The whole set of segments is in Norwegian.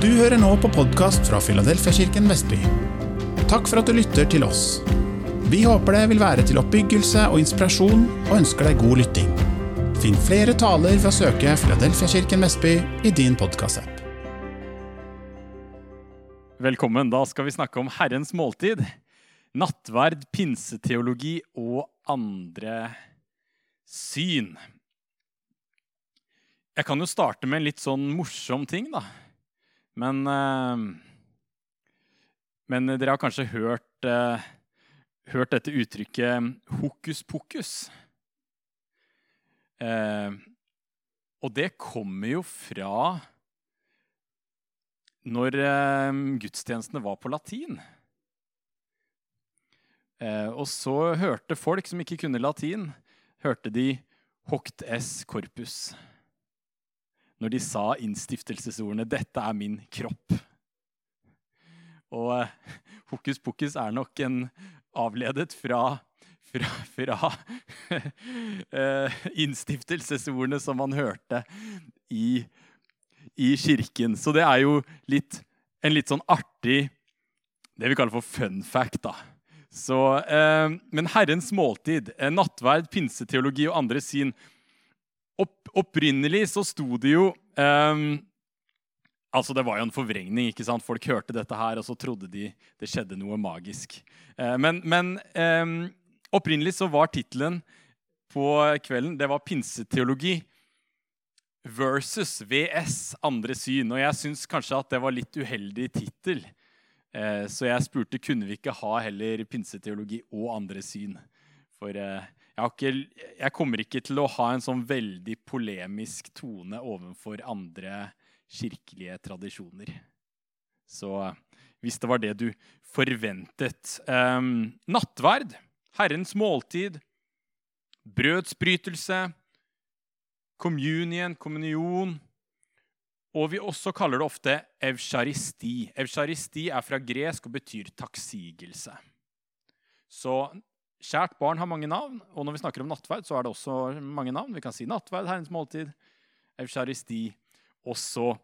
Du hører nå på podkast fra Filadelfiakirken Vestby. Takk for at du lytter til oss. Vi håper det vil være til oppbyggelse og inspirasjon, og ønsker deg god lytting. Finn flere taler ved å søke Filadelfiakirken Vestby i din podkastapp. Velkommen. Da skal vi snakke om Herrens måltid. Nattverd, pinseteologi og andre syn. Jeg kan jo starte med en litt sånn morsom ting, da. Men eh, Men dere har kanskje hørt, eh, hørt dette uttrykket hokus pokus. Eh, og det kommer jo fra når gudstjenestene var på latin. Og så hørte folk som ikke kunne latin, hørte de hoct es corpus når de sa innstiftelsesordene 'Dette er min kropp'. Og eh, hokus pokus er nok en avledet fra, fra, fra eh, innstiftelsesordene som man hørte i, i, kirken. Så det er jo litt, en litt sånn artig Det vi kaller for fun fact, da. Så, eh, men Herrens måltid, eh, nattverd, pinseteologi og andre sin opp, opprinnelig så sto det jo um, Altså, Det var jo en forvrengning. ikke sant? Folk hørte dette her, og så trodde de det skjedde noe magisk. Uh, men, men um, opprinnelig så var tittelen på kvelden det var pinseteologi versus VS, andre syn. Og jeg syns kanskje at det var litt uheldig tittel. Uh, så jeg spurte kunne vi ikke ha heller pinseteologi og andre syn. For uh, jeg, ikke, jeg, kommer ikke til å ha en sånn veldig polemisk tone overfor andre kirkelige tradisjoner. Så hvis det var det du forventet um, Nattverd, Herrens måltid, brødsbrytelse, communion, kommunion Og vi også kaller det ofte evcharisti. Evcharisti er fra gresk og betyr takksigelse. Så Kjært barn har mange navn, og når vi snakker om nattverd, så er det også mange navn. Vi kan si nattverd, Herrens måltid, eukaristi osv.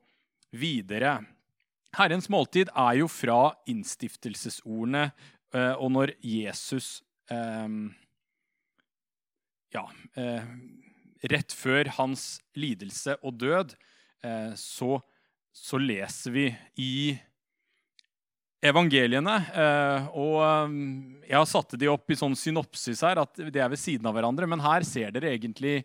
Herrens måltid er jo fra innstiftelsesordene, eh, og når Jesus eh, Ja eh, Rett før hans lidelse og død, så, så leser vi i evangeliene. Eh, og eh, jeg har satt de opp i sånn synopsis her, at de er ved siden av hverandre. Men her ser dere egentlig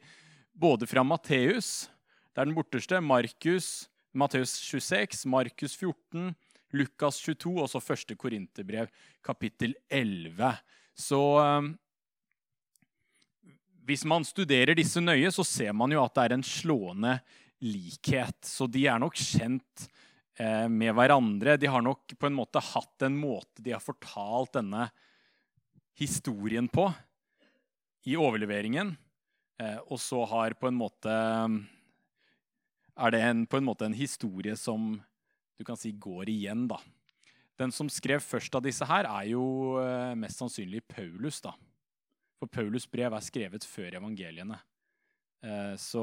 både fra Matteus, det er den borteste, Markus, Matteus 26, Markus 14, Lukas 22 og så første Korinterbrev, kapittel 11. Så eh, hvis man studerer disse nøye, så ser man jo at det er en slående likhet. Så de er nok kjent med hverandre. De har nok på en måte hatt en måte de har fortalt denne historien på i overleveringen. Eh, og så har på en måte Er det en, på en måte en historie som du kan si går igjen, da. Den som skrev først av disse her, er jo eh, mest sannsynlig Paulus, da. For Paulus' brev er skrevet før evangeliene. Så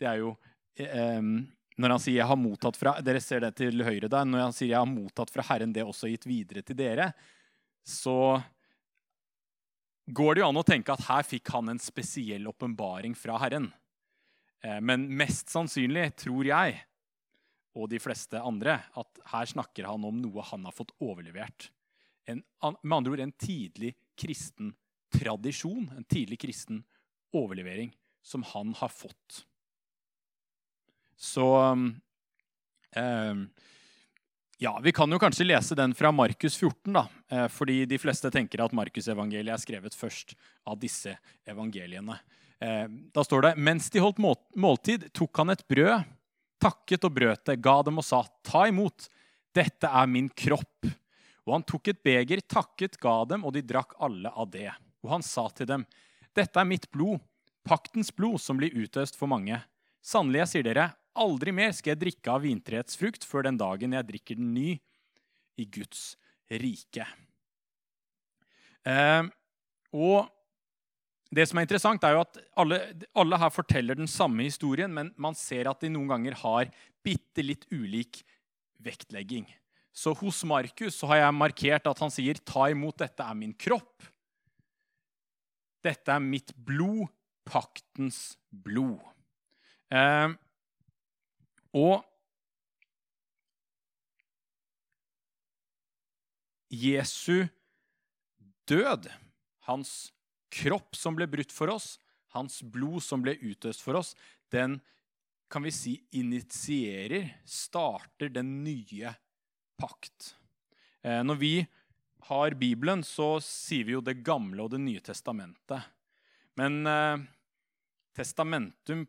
det er jo når han sier 'jeg har mottatt fra', Dere ser det til høyre der. Når han sier 'jeg har mottatt fra Herren det også gitt videre til dere', så går det jo an å tenke at her fikk han en spesiell åpenbaring fra Herren. Eh, men mest sannsynlig tror jeg, og de fleste andre, at her snakker han om noe han har fått overlevert. En, med andre ord en tidlig kristen tradisjon, en tidlig kristen overlevering, som han har fått. Så eh, ja, Vi kan jo kanskje lese den fra Markus 14, da, eh, fordi de fleste tenker at Markusevangeliet er skrevet først av disse evangeliene. Eh, da står det mens de holdt måltid, tok han et brød, takket og brøt det, ga dem og sa, ta imot, dette er min kropp. Og han tok et beger, takket, ga dem, og de drakk alle av det. Og han sa til dem, dette er mitt blod, paktens blod, som blir utøst for mange. Sannelig, jeg sier dere, Aldri mer skal jeg drikke av vintreets frukt før den dagen jeg drikker den ny i Guds rike. Eh, og det som er interessant, er jo at alle, alle, her forteller den samme historien, men man ser at de noen ganger har bitte litt ulik vektlegging. Så hos Markus så har jeg markert at han sier, 'Ta imot, dette er min kropp'. Dette er mitt blod, paktens blod. Eh, og Jesu død, hans kropp som ble brutt for oss, hans blod som ble utøst for oss, den kan vi si initierer, starter den nye pakt. Eh, når vi har Bibelen, så sier vi jo Det gamle og Det nye testamentet. Men eh, testamentum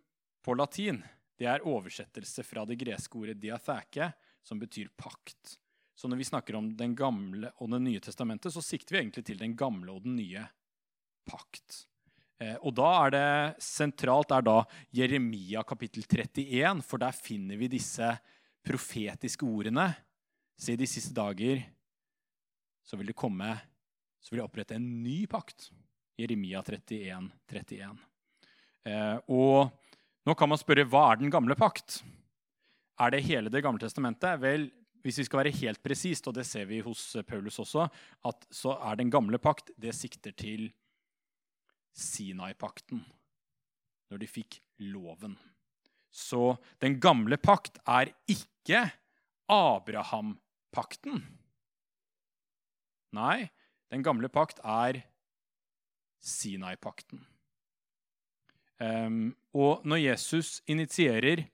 på latin det er oversettelse fra det greske ordet diatheke, som betyr pakt. Så når vi snakker om Den gamle og Det nye testamentet, så sikter vi egentlig til Den gamle og den nye pakt. Eh, og da er det sentralt er da Jeremia kapittel 31, for der finner vi disse profetiske ordene. Se, de siste dager så vil det komme Så vil jeg opprette en ny pakt. Jeremia 31, 31. Eh, og nå kan man spørre hva er den gamle pakt? Er det hele Det gamle testamentet? Vel, hvis vi skal være helt presist, og det ser vi hos Paulus også, at så er den gamle pakt det sikter til Sinai-pakten, når de fikk loven. Så den gamle pakt er ikke Abraham-pakten. Nei, den gamle pakt er Sinai-pakten. Um, og når Jesus initierer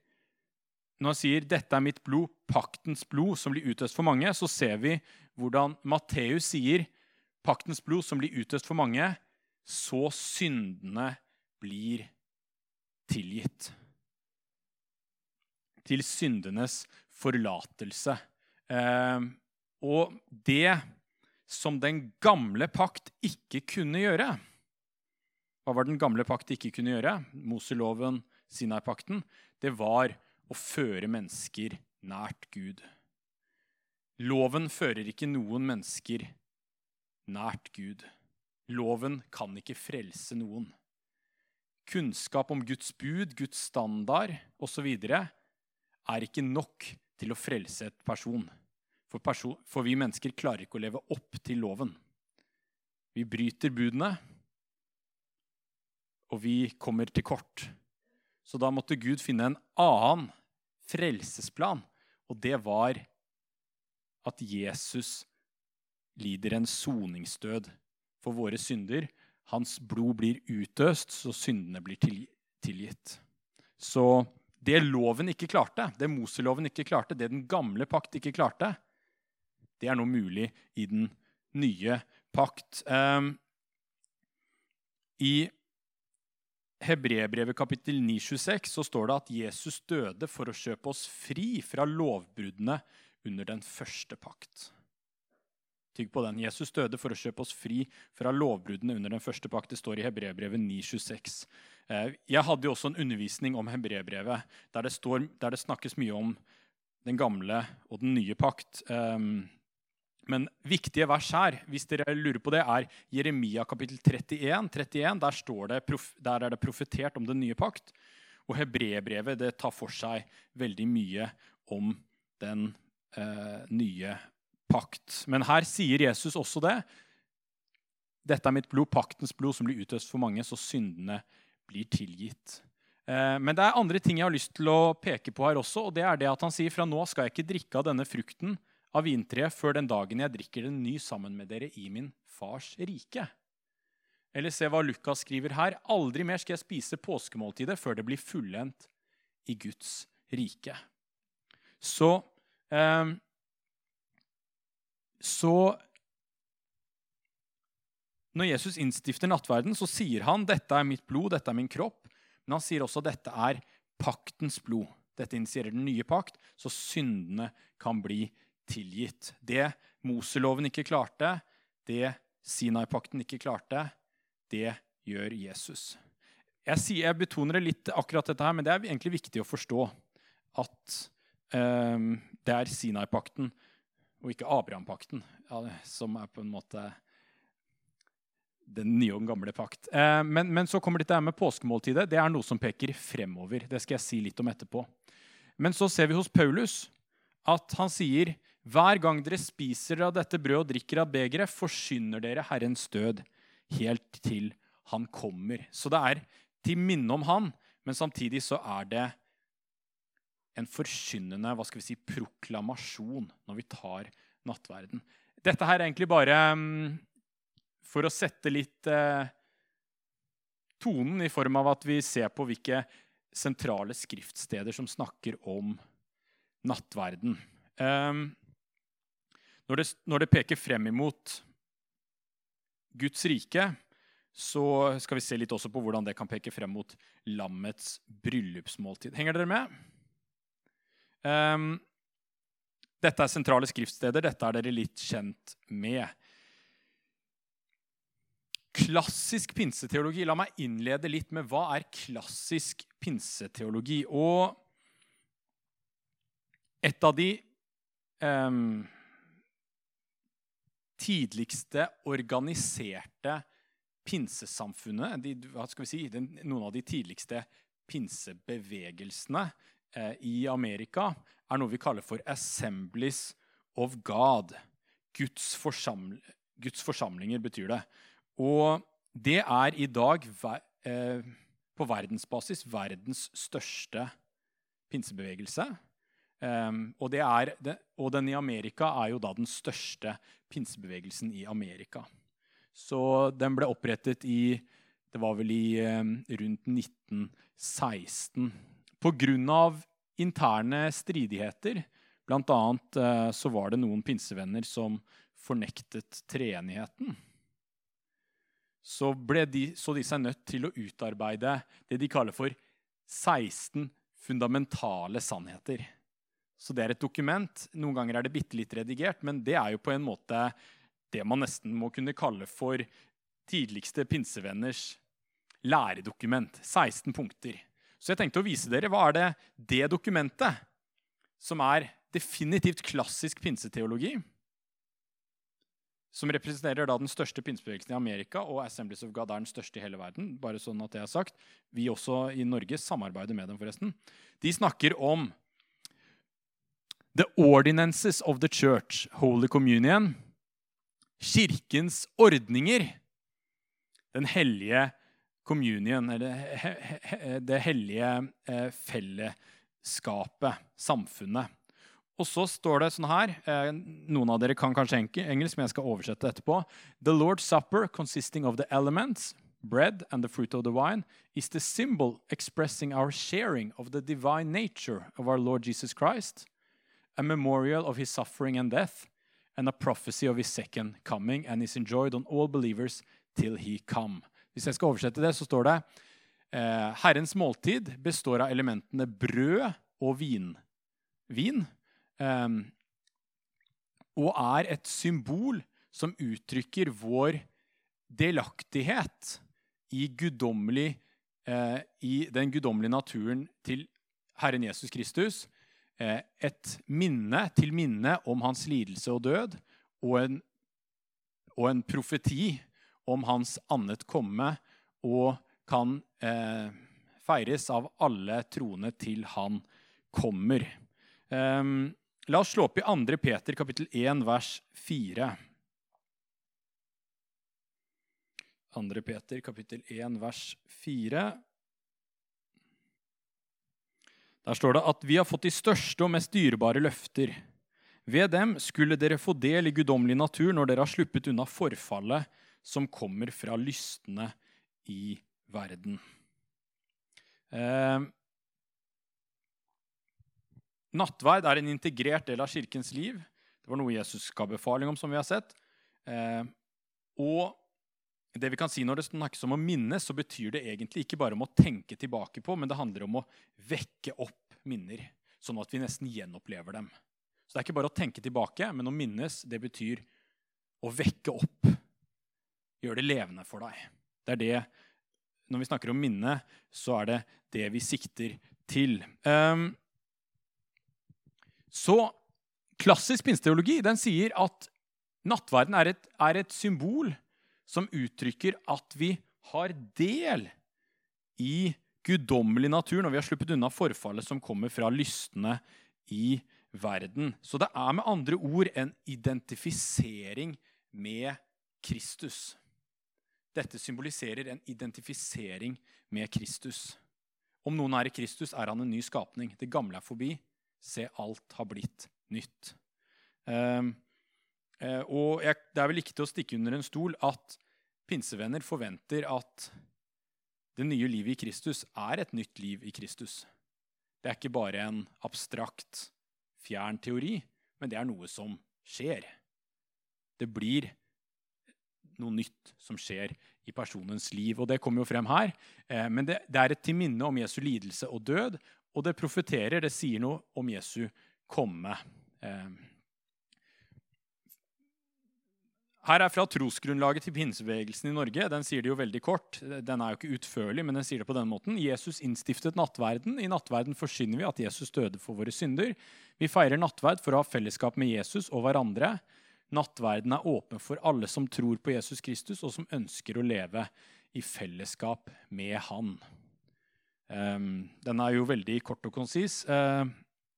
når han sier 'dette er mitt blod, paktens blod, som blir utøst for mange', så ser vi hvordan Matteus sier 'paktens blod som blir utøst for mange', så syndene blir tilgitt. Til syndenes forlatelse. Eh, og det som den gamle pakt ikke kunne gjøre Hva var den gamle pakt ikke kunne gjøre? Moseloven, Sinai-pakten. Det var å føre mennesker nært Gud. Loven fører ikke noen mennesker nært Gud. Loven kan ikke frelse noen. Kunnskap om Guds bud, Guds standard osv. er ikke nok til å frelse et person. For, person. for vi mennesker klarer ikke å leve opp til loven. Vi bryter budene, og vi kommer til kort. Så da måtte Gud finne en annen frelsesplan, og det var at Jesus lider en soningsdød for våre synder. Hans blod blir utøst, så syndene blir tilgitt. Så det loven ikke klarte, det Moseloven ikke klarte, det den gamle pakt ikke klarte, det er nå mulig i den nye pakt. Um, I Hebrebrevet kapittel 9,26 så står det at Jesus døde for å kjøpe oss fri fra lovbruddene under den første pakt. Tygg på den. Jesus døde for å kjøpe oss fri fra lovbruddene under den første pakt. Det står i Hebrebrevet 9,26. Eh, jeg hadde jo også en undervisning om Hebrebrevet der, der det, snakkes mye om den gamle og den nye pakt. Men viktige vers her hvis dere lurer på det, er Jeremia kapittel 31. 31 der, det, der er det profetert om den nye pakt. Og Hebrebrevet det tar for seg veldig mye om den eh, nye pakt. Men her sier Jesus også det. Dette er mitt blod, paktens blod, som blir utøst for mange, så syndene blir tilgitt. Eh, men det er andre ting jeg har lyst til å peke på her også. og det er det at Han sier fra nå skal jeg ikke drikke av denne frukten av vintreet før den dagen jeg drikker den ny sammen med dere i min fars rike. Eller se hva Lukas skriver her. Aldri mer skal jeg spise påskemåltidet før det blir fullendt i Guds rike. Så eh, så når Jesus innstifter nattverden, så sier han dette er mitt blod, dette er min kropp. Men han sier også dette er paktens blod. Dette initierer den nye pakt, så syndene kan bli tilgitt. Det Moseloven ikke klarte, det Sinai-pakten ikke klarte, det gjør Jesus. Jeg, sier, jeg, betoner det litt, akkurat dette her, men det er egentlig viktig å forstå at um, det er Sinai-pakten og ikke Abraham-pakten, ja, som er på en måte den nye og den gamle pakt. Eh, men, men, så kommer dette med påskemåltidet. Det er noe som peker fremover. Det skal jeg si litt om etterpå. Men så ser vi hos Paulus at han sier hver gang dere spiser av dette brødet og drikker av begeret, forsyner dere Herrens død helt til han kommer. Så det er til minne om han, men samtidig så er det en forkynnende hva skal vi si, proklamasjon når vi tar nattverden. Dette her er egentlig bare um, for å sette litt uh, tonen i form av at vi ser på hvilke sentrale skriftsteder som snakker om nattverden. Um, når, det, når det peker frem imot Guds rike, så skal vi se litt også på hvordan det kan peke frem mot lammets bryllupsmåltid. Henger dere med? Um, dette er sentrale skriftsteder. Dette er dere litt kjent med. Klassisk pinseteologi. La meg innlede litt med hva er klassisk pinseteologi. Og et av de um, tidligste organiserte pinsesamfunnet, de, si, den, noen av de tidligste pinsebevegelsene eh, i Amerika, er noe vi kaller for Assemblies of God. Guds, forsaml Guds forsamlinger betyr det. Og det er i dag eh, på verdensbasis verdens største pinsebevegelse. Um, og, er, og, den i Amerika er jo da den største pinsebevegelsen i Amerika. Så den ble opprettet i Det var vel i um, rundt 1916. På grunn av interne stridigheter, annet uh, så var det noen pinsevenner som fornektet treenigheten. Så, de, så de seg nødt til å utarbeide det de kaller for 16 fundamentale sannheter. Så det er et dokument. Noen ganger er det bitte litt redigert, men det er jo på en måte det man nesten må kunne kalle for tidligste pinsevenners læredokument. 16 punkter. Så jeg tenkte å vise dere hva er det det dokumentet, som er definitivt klassisk pinseteologi, som representerer da den største pinsebevegelsen i Amerika, og Assemblies of God er den største i hele verden. bare sånn at det er sagt. Vi også i Norge samarbeider med dem, forresten. De snakker om The ordinances of the church, Holy Communion. Kirkens ordninger. Den hellige communion, eller det hellige eh, fellesskapet, samfunnet. Og så står det sånn her eh, Noen av dere kan kanskje engelsk, men jeg skal oversette etterpå. The Lord's Supper, consisting of the elements, bread and the fruit of the wine, is the symbol expressing our sharing of the divine nature of our Lord Jesus Christ a memorial of his suffering and death, and a prophecy of his second coming, and is enjoyed on all believers till he come. Hvis jeg skal oversette det, så står det eh, Herrens måltid består av elementene brød og vin. Vin. Eh, og er et symbol som uttrykker vår delaktighet i, eh, i den guddommelige naturen til Herren Jesus Kristus et minne til minne om hans lidelse og død, og en, og en profeti om hans annet komme, og kan eh, feires av alle troende til han kommer. Eh, la oss slå opp i 2. Peter kapittel 1, vers 4. 2. Peter kapittel 1, vers 4. Der står det at vi har fått de største og mest dyrebare løfter. Ved dem skulle dere få del i guddommelig natur når dere har sluppet unna forfallet som kommer fra lystne i verden. Eh, nattverd er en integrert del av kirkens liv. Det var noe Jesus ga befaling om, som vi har sett. Eh, og det vi kan si Når det snakkes om å minnes, så betyr det egentlig ikke bare om å tenke tilbake på, men det handler om å vekke opp minner, sånn at vi nesten gjenopplever dem. Så det er ikke bare å tenke tilbake, men å minnes, det betyr å vekke opp. Gjøre det levende for deg. Det er det, Når vi snakker om minne, så er det det vi sikter til. Um, så klassisk pinsteologi den sier at nattverden er et, er et symbol som uttrykker at vi har del i guddommelig natur når vi har sluppet unna forfallet som kommer fra lystne i verden. Så det er med andre ord en identifisering med Kristus. Dette symboliserer en identifisering med Kristus. Om noen er i Kristus, er han en ny skapning. Det gamle er forbi. Se, alt har blitt nytt. Um, og jeg, det er vel ikke til å stikke under en stol at pinsevenner forventer at det nye livet i Kristus er et nytt liv i Kristus. Det er ikke bare en abstrakt, fjern teori, men det er noe som skjer. Det blir noe nytt som skjer i personens liv. Og det kommer jo frem her. Eh, men det, det, er et til minne om Jesu lidelse og død, og det profeterer, det sier noe om Jesu komme. Eh, her er fra trosgrunnlaget til pinsebevegelsen i Norge. Den sier det jo veldig kort. Den er jo ikke utførlig, men den sier det på denne måten. Jesus innstiftet nattverden. I nattverden forsyner vi at Jesus døde for våre synder. Vi feirer nattverd for å ha fellesskap med Jesus og hverandre. Nattverden er åpen for alle som tror på Jesus Kristus, og som ønsker å leve i fellesskap med Han. Um, den er jo veldig kort og konsis, uh,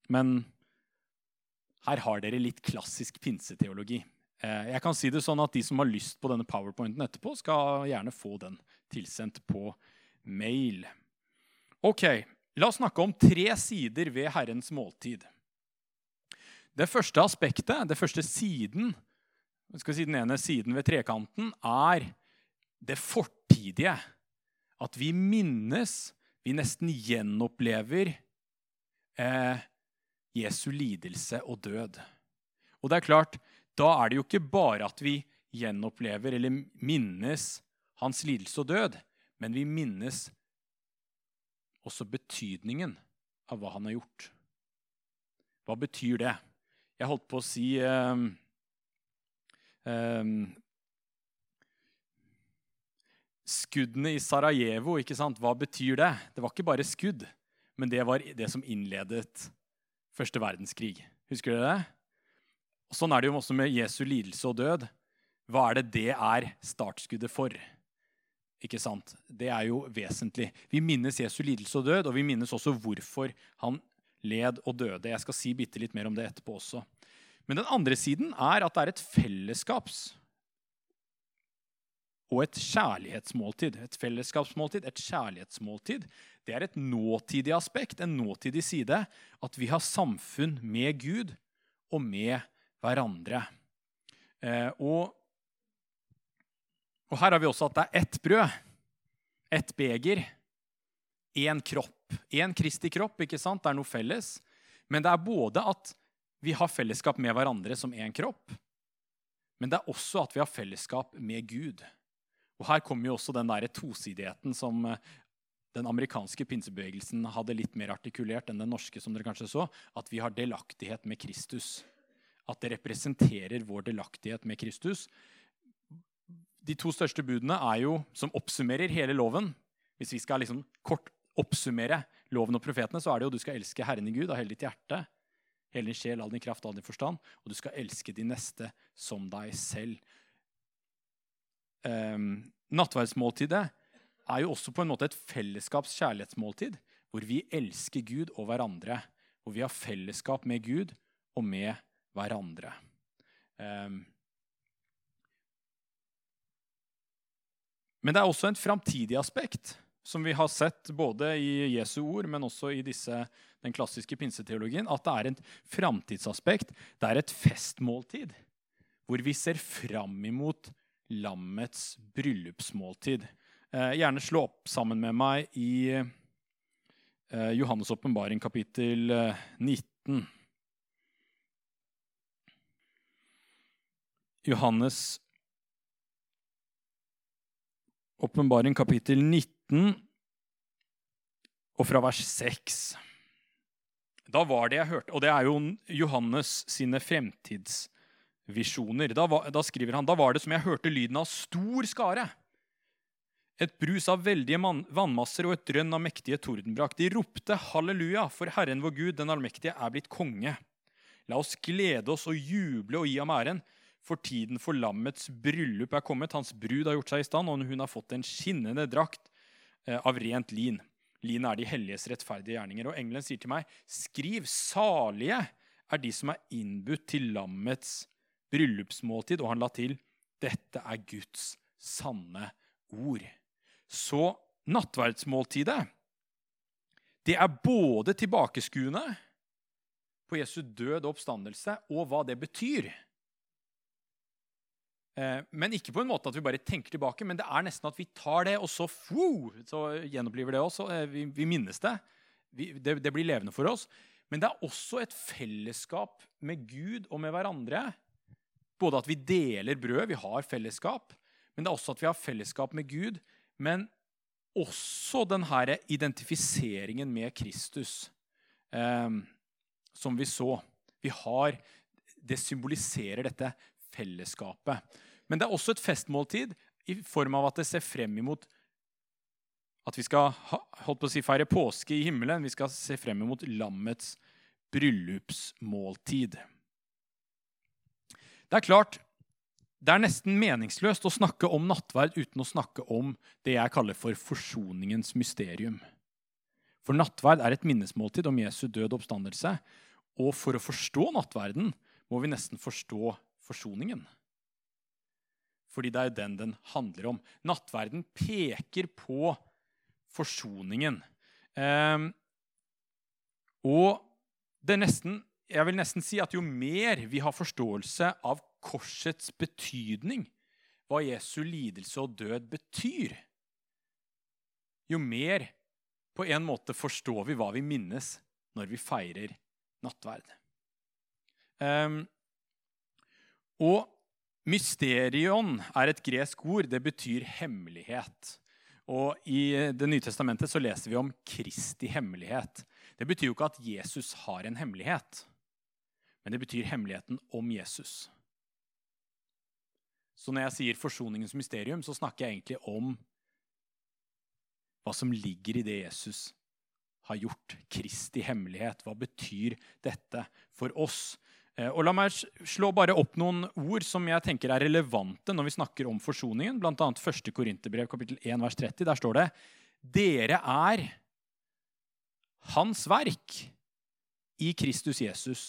men her har dere litt klassisk pinseteologi. Uh, jeg kan si det sånn at De som har lyst på denne powerpointen etterpå, skal gjerne få den tilsendt på mail. Ok, La oss snakke om tre sider ved Herrens måltid. Det første aspektet, det første siden, skal si den ene siden ved trekanten, er det fortidige. At vi minnes, vi nesten gjenopplever eh, Jesu lidelse og død. Og det er klart, da er det jo ikke bare at vi gjenopplever eller minnes hans lidelse og død, men vi minnes også betydningen av hva han har gjort. Hva betyr det? Jeg holdt på å si um, um, Skuddene i Sarajevo, ikke sant? hva betyr det? Det var ikke bare skudd, men det var det som innledet første verdenskrig. Husker dere det? Og sånn er det jo også med Jesu lidelse og død. Hva er det det er startskuddet for? Ikke sant? Det er jo vesentlig. Vi minnes Jesu lidelse og død, og vi minnes også hvorfor han led og døde. Jeg skal si bitte litt mer om det etterpå også. Men den andre siden er at det er et fellesskaps- og et kjærlighetsmåltid. Et fellesskapsmåltid, et kjærlighetsmåltid. Det er et nåtidig aspekt, en nåtidig side, at vi har samfunn med Gud og med hverandre. Eh, og, og, her har vi også at det er ett brød, ett beger, én kropp. Én Kristi kropp, ikke sant? Det er noe felles. Men det er både at vi har fellesskap med hverandre som én kropp, men det er også at vi har fellesskap med Gud. Og Her kommer jo også den der tosidigheten som eh, den amerikanske pinsebevegelsen hadde litt mer artikulert enn den norske. som dere kanskje så, At vi har delaktighet med Kristus. At det representerer vår delaktighet med Kristus. De to største budene er jo, som oppsummerer hele loven. Hvis vi skal liksom kort oppsummere loven og profetene, så er det jo du skal elske Herren i Gud av hele ditt hjerte, hele din sjel, all din kraft, all din forstand, og du skal elske de neste som deg selv. Um, nattverdsmåltidet er jo også på en måte et fellesskaps kjærlighetsmåltid, hvor vi elsker Gud og hverandre. Hvor vi har fellesskap med Gud og med hverandre. Um, men det er også en framtidig aspekt som vi har sett både i Jesu ord, men også i disse, den klassiske pinseteologien, at det er et framtidsaspekt. Det er et festmåltid hvor vi ser fram imot lammets bryllupsmåltid. Eh, gjerne slå opp sammen med meg i eh, Johannes' åpenbaring, kapittel 19. Johannes' åpenbaring, kapittel 19. 19 og fra vers 6. Da var det jeg hørte Og det er jo Johannes sine fremtidsvisjoner. Da, da, skriver han da var det som jeg hørte lyden av stor skare. Et brus av veldige vannmasser og et drønn av mektige tordenbrak. De ropte halleluja, for Herren vår Gud, den allmektige, er blitt konge. La oss glede oss og juble og gi ham æren, for tiden for lammets bryllup er kommet. Hans brud har gjort seg i stand, og hun har fått en skinnende drakt eh, av rent lin. Lin er de helliges rettferdige gjerninger. Og engelen sier til meg, skriv, salige er de som er innbudt til lammets bryllupsmåltid. Og han la til, dette er Guds sanne ord. Så nattverdsmåltidet, det er både tilbakeskuende på Jesu død og oppstandelse og hva det betyr. Eh, men ikke på en måte at vi bare tenker tilbake, men det er nesten at vi tar det, og så, foo, så gjenoppliver det oss. Eh, vi, vi minnes det. Vi, det. det. blir levende for oss. Men det er også et fellesskap med Gud og med hverandre. Både at vi deler brød, vi har fellesskap, men det er også at vi har fellesskap med Gud. Men også denne identifiseringen med Kristus, eh, som vi så. Vi har, Det symboliserer dette fellesskapet. Men det er også et festmåltid i form av at det ser frem imot at vi skal holdt på å si, feire påske i himmelen. Vi skal se frem imot lammets bryllupsmåltid. Det er klart, det er nesten meningsløst å snakke om nattverd uten å snakke om det jeg kaller for forsoningens mysterium. For nattverd er et minnesmåltid om Jesu død oppstandelse. Og for å forstå nattverden må vi nesten forstå forsoningen. Fordi det er jo den den handler om. Nattverden peker på forsoningen. Eh, og det er nesten, jeg vil nesten si at jo mer vi har forståelse av korsets betydning, hva Jesu lidelse og død betyr, jo mer på en måte forstår vi hva vi minnes når vi feirer nattverd. Um, og mysterion er et gresk ord. Det betyr hemmelighet. Og I Det nye testamentet så leser vi om Kristi hemmelighet. Det betyr jo ikke at Jesus har en hemmelighet, men det betyr hemmeligheten om Jesus. Så når jeg sier forsoningens mysterium, så snakker jeg egentlig om hva som ligger i det Jesus har gjort. Kristi hemmelighet. Hva betyr dette for oss? Eh, og La meg slå bare opp noen ord som jeg tenker er relevante når vi snakker om forsoningen. Blant annet 1. Korinterbrev kapittel 1 vers 30. Der står det Dere er Hans verk i Kristus Jesus.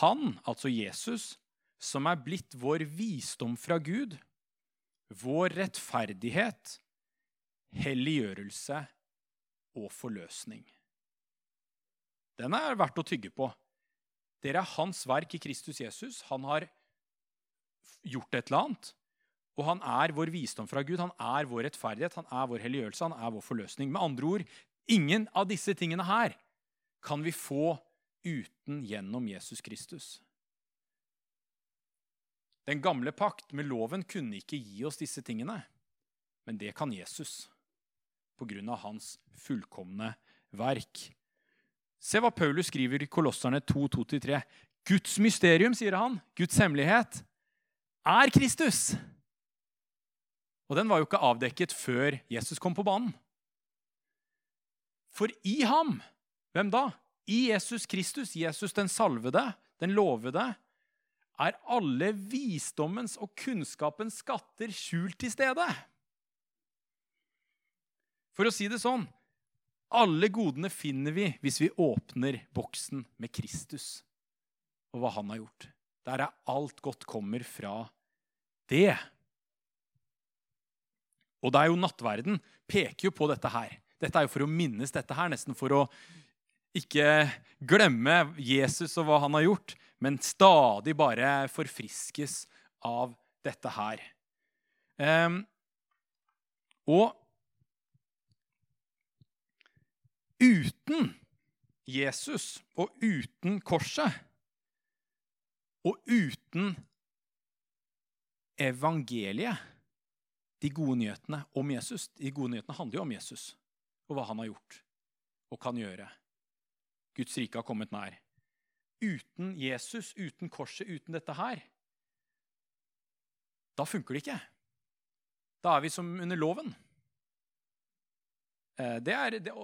Han, altså Jesus, som er blitt vår visdom fra Gud, vår rettferdighet, helliggjørelse og forløsning. Den er verdt å tygge på. Dere er hans verk i Kristus Jesus. Han har gjort et eller annet. Og han er vår visdom fra Gud, han er vår rettferdighet, han er vår helliggjørelse, han er vår forløsning. Med andre ord, ingen av disse tingene her kan vi få uten gjennom Jesus Kristus. Den gamle pakt med loven kunne ikke gi oss disse tingene, men det kan Jesus på grunn av hans fullkomne verk. Se hva Paulus skriver i Kolosserne 2.2-3. Guds mysterium, sier han, Guds hemmelighet, er Kristus. Og den var jo ikke avdekket før Jesus kom på banen. For i ham, hvem da? I Jesus Kristus, Jesus den salvede, den lovede, er alle visdommens og kunnskapens skatter skjult til stede. For å si det sånn alle godene finner vi hvis vi åpner boksen med Kristus og hva han har gjort. Der er alt godt kommer fra det. Og det er jo nattverden peker jo på dette her. Dette er jo for å minnes dette her, nesten for å ikke glemme Jesus og hva han har gjort, men stadig bare forfriskes av dette her. Um, og uten Jesus og uten korset og uten evangeliet, de gode nyhetene om Jesus De gode nyhetene handler jo om Jesus og hva han har gjort og kan gjøre. Guds rike har kommet nær. Uten Jesus, uten korset, uten dette her, da funker det ikke. Da er vi som under loven. Eh, det er, det,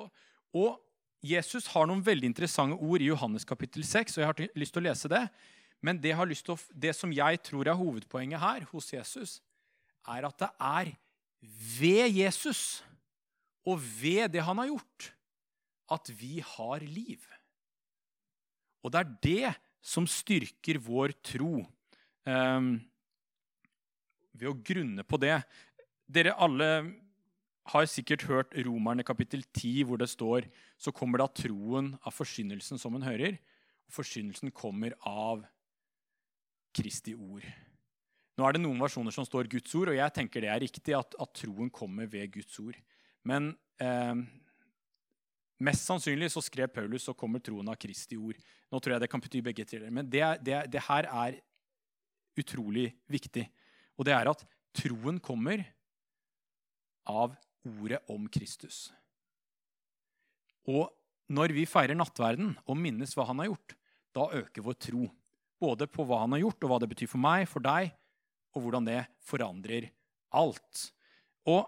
Jesus har noen veldig interessante ord i Johannes kapittel 6, og jeg har lyst til å lese det. Men det, å, det som jeg tror er hovedpoenget her hos Jesus, er at det er ved Jesus og ved det han har gjort, at vi har liv. Og det er det som styrker vår tro. Um, ved å grunne på det. Dere alle har sikkert hørt Romerne kapittel 10, hvor det står så kommer da troen av forsynnelsen som en hører. og Forsynnelsen kommer av Kristi ord. Nå er det noen versjoner som står Guds ord, og jeg tenker det er riktig at, at troen kommer ved Guds ord. Men eh, mest sannsynlig så skrev Paulus så kommer troen av Kristi ord. Nå tror jeg det kan bety begge deler. Men det, det, det, her er utrolig viktig. Og det er at troen kommer av ordet om Kristus. Og når vi feirer nattverden og minnes hva han har gjort, da øker vår tro. Både på hva han har gjort, og hva det betyr for meg, for deg, og hvordan det forandrer alt. Og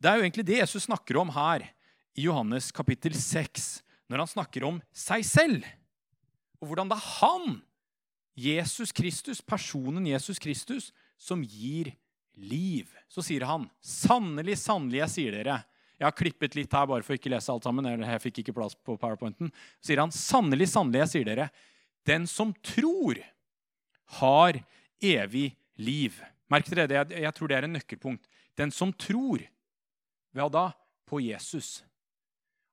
det er jo egentlig det Jesus snakker om her i Johannes kapittel 6, når han snakker om seg selv. Og hvordan det er han, Jesus Kristus, personen Jesus Kristus, som gir liv. Så sier han, 'Sannelig, sannelig, jeg sier dere' Jeg har klippet litt her bare for ikke lese alt sammen. eller jeg fikk ikke plass på powerpointen. Så sier han, 'Sannelig, sannelig, jeg sier dere' Den som tror, har evig liv. Merk dere det, jeg tror det er en nøkkelpunkt. Den som tror, hva da? På Jesus.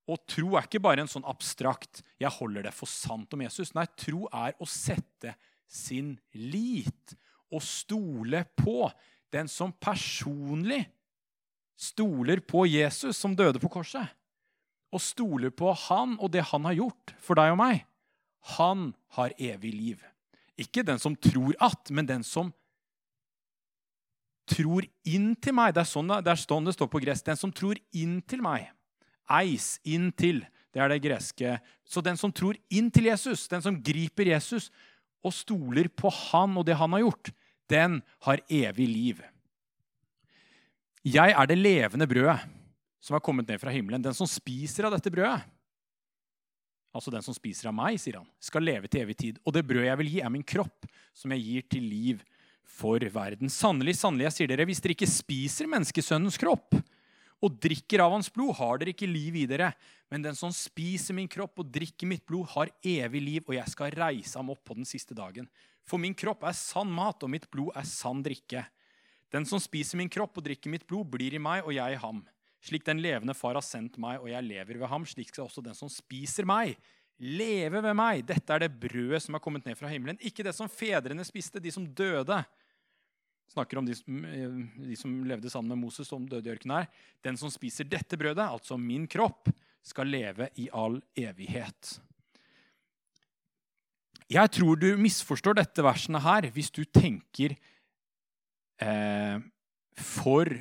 Og tro er ikke bare en sånn abstrakt 'jeg holder det for sant om Jesus'. Nei, tro er å sette sin lit og stole på den som personlig stoler på Jesus, som døde på korset. Og stoler på han og det han har gjort for deg og meg han har evig liv. Ikke den som tror at, men den som tror inn til meg. Det er sånn det, er sånn det står på gress. Den som tror inn til meg. Eis, inn til. Det er det greske. Så den som tror inn til Jesus, den som griper Jesus og stoler på han og det han har gjort, den har evig liv. Jeg er det levende brødet som har kommet ned fra himmelen. Den som spiser av dette brødet, altså den som spiser av meg, sier han, skal leve til evig tid. Og det brødet jeg vil gi, er min kropp, som jeg gir til liv for verden. Sannelig, sannelig, jeg sier dere, hvis dere ikke spiser menneskesønnens kropp og drikker av hans blod, har dere ikke liv i dere. Men den som spiser min kropp og drikker mitt blod, har evig liv, og jeg skal reise ham opp på den siste dagen. For min kropp er sann mat, og mitt blod er sann drikke. Den som spiser min kropp og drikker mitt blod, blir i meg, og jeg i ham. Slik den levende far har sendt meg, og jeg lever ved ham, slik skal også den som spiser meg, leve ved meg. Dette er det brødet som har kommet ned fra himmelen. Ikke det som fedrene spiste, de som døde. Snakker om de, de som levde sammen med Moses, som døde i ørkenen her. Den som spiser dette brødet, altså min kropp, skal leve i all evighet. Jeg tror du misforstår dette versene her hvis du tenker eh, for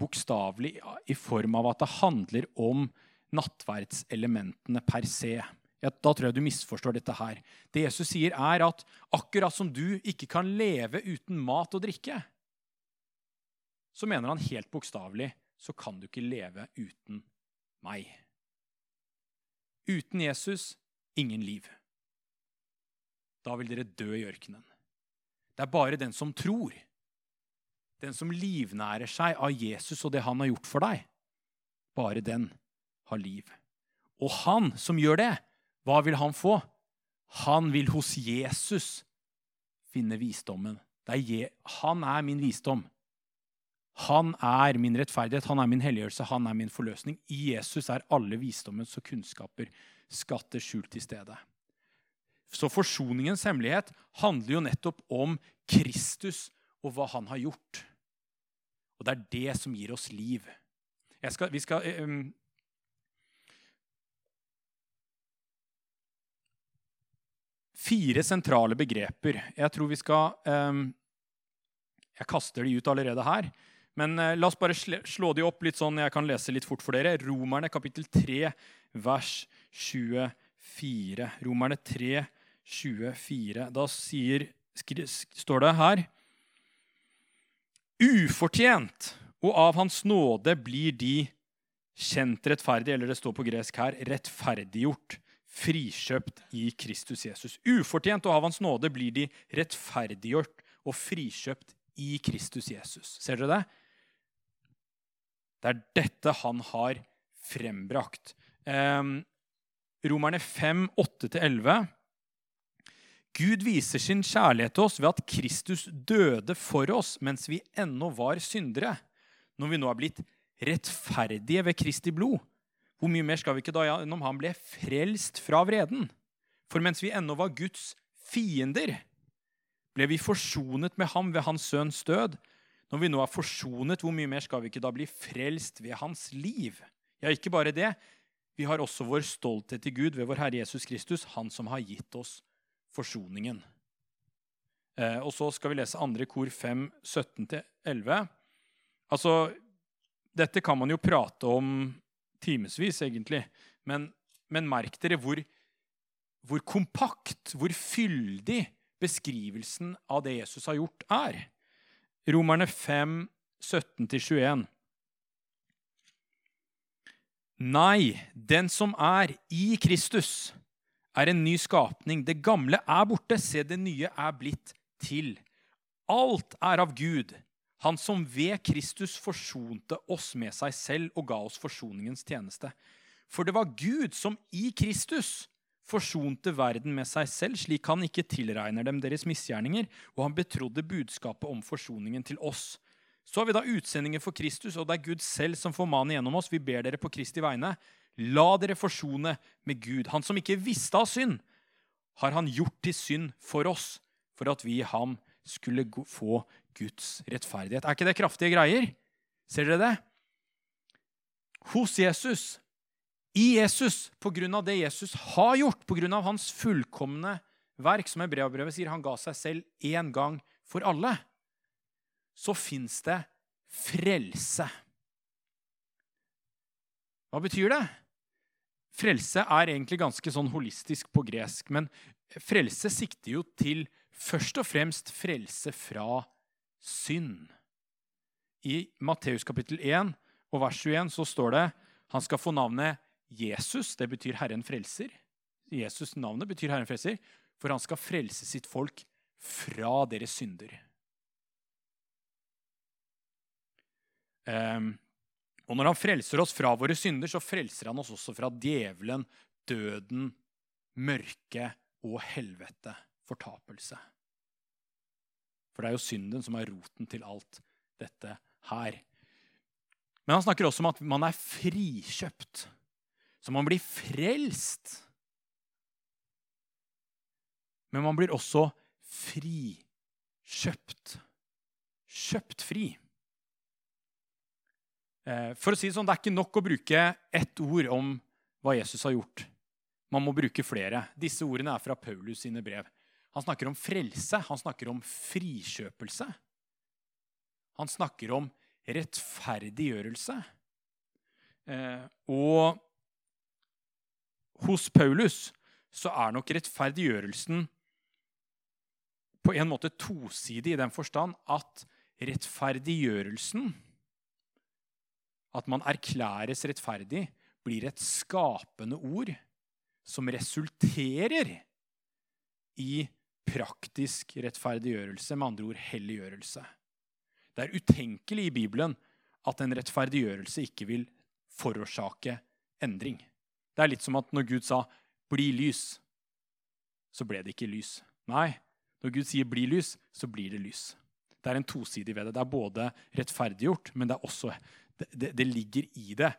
bokstavelig i form av at det handler om nattverdselementene per se. Ja, da tror jeg du misforstår dette her. Det Jesus sier, er at akkurat som du ikke kan leve uten mat og drikke, så mener han helt bokstavelig så kan du ikke leve uten meg. Uten Jesus ingen liv. Da vil dere dø i ørkenen. Det er bare den som tror den som livnærer seg av Jesus og det han har gjort for deg, bare den har liv. Og han som gjør det, hva vil han få? Han vil hos Jesus finne visdommen. Er han er min visdom. Han er min rettferdighet, han er min helliggjørelse, han er min forløsning. I Jesus er alle visdommens og kunnskaper skatter skjult til stede. Så forsoningens hemmelighet handler jo nettopp om Kristus og hva han har gjort. Og det er det som gir oss liv. Skal, vi skal um, Fire sentrale begreper. Jeg tror vi skal um, Jeg kaster de ut allerede her. Men uh, la oss bare slå de opp litt sånn jeg kan lese litt fort for dere. Romerne kapittel 3, vers 24. Romerne 3, 24. Da sier, står det her ufortjent, og av Hans nåde blir de kjent rettferdige, eller det står på gresk her, rettferdiggjort, frikjøpt i Kristus Jesus. Ufortjent og av Hans nåde blir de rettferdiggjort og frikjøpt i Kristus Jesus. Ser dere det? Det er dette han har frembrakt. Eh, Romerne 5, 8-11. Gud viser sin kjærlighet til oss ved at Kristus døde for oss mens vi ennå var syndere. Når vi nå er blitt rettferdige ved Kristi blod, hvor mye mer skal vi ikke da gjennom han ble frelst fra vreden? For mens vi ennå var Guds fiender, ble vi forsonet med ham ved hans sønns død. Når vi nå er forsonet, hvor mye mer skal vi ikke da bli frelst ved hans liv? Ja, ikke bare det. Vi har også vår stolthet til Gud ved vår Herre Jesus Kristus, han som har gitt oss forsoningen. Eh, og så skal vi lese andre kor 5, 17-11. Altså, dette kan man jo prate om timevis, egentlig. Men, men, merk dere hvor, hvor kompakt, hvor fyldig beskrivelsen av det Jesus har gjort, er. Romerne 5, 17-21. Nei, den som er i Kristus, er en ny skapning. Det gamle er borte. Se, det nye er blitt til. Alt er av Gud, han som ved Kristus forsonte oss med seg selv og ga oss forsoningens tjeneste. For det var Gud som i Kristus forsonte verden med seg selv, slik han ikke tilregner dem deres misgjerninger, og han betrodde budskapet om forsoningen til oss. Så har vi da utsendinger for Kristus, og det er Gud selv som formaner gjennom oss. Vi ber dere på Kristi vegne. La dere forsone med Gud. Han som ikke visste av synd, har han gjort til synd for oss, for at vi i ham skulle få Guds rettferdighet. Er ikke det kraftige greier? Ser dere det? Hos Jesus, i Jesus, på grunn av det Jesus har gjort, på grunn av hans fullkomne verk, som Hebreabrevet sier, han ga seg selv én gang for alle, så fins det frelse. Hva betyr det? Frelse er egentlig ganske sånn holistisk på gresk, men frelse sikter jo til først og fremst frelse fra synd. I Matteus kapittel 1 og vers 21 så står det han skal få navnet Jesus. Det betyr Herren frelser. Jesus navnet betyr Herren frelser, for han skal frelse sitt folk fra deres synder. Um, og når han frelser oss fra våre synder, så frelser han oss også fra djevelen, døden, mørket og helvete, fortapelse. For det er jo synden som er roten til alt dette her. Men han snakker også om at man er frikjøpt. Så man blir frelst. Men man blir også frikjøpt. Kjøpt fri. Eh, for å si Det sånn, det er ikke nok å bruke ett ord om hva Jesus har gjort. Man må bruke flere. Disse ordene er fra Paulus sine brev. Han snakker om frelse, han snakker om frikjøpelse. Han snakker om rettferdiggjørelse. Eh, og hos Paulus så er nok rettferdiggjørelsen på en måte tosidig i den forstand at rettferdiggjørelsen at man erklæres rettferdig, blir et skapende ord som resulterer i praktisk rettferdiggjørelse, med andre ord helliggjørelse. Det er utenkelig i Bibelen at en rettferdiggjørelse ikke vil forårsake endring. Det er litt som at når Gud sa 'bli lys', så ble det ikke lys. Nei, når Gud sier 'bli lys', så blir det lys. Det er en tosidig ved det. Det er både rettferdiggjort, men det er også det, det, ligger i det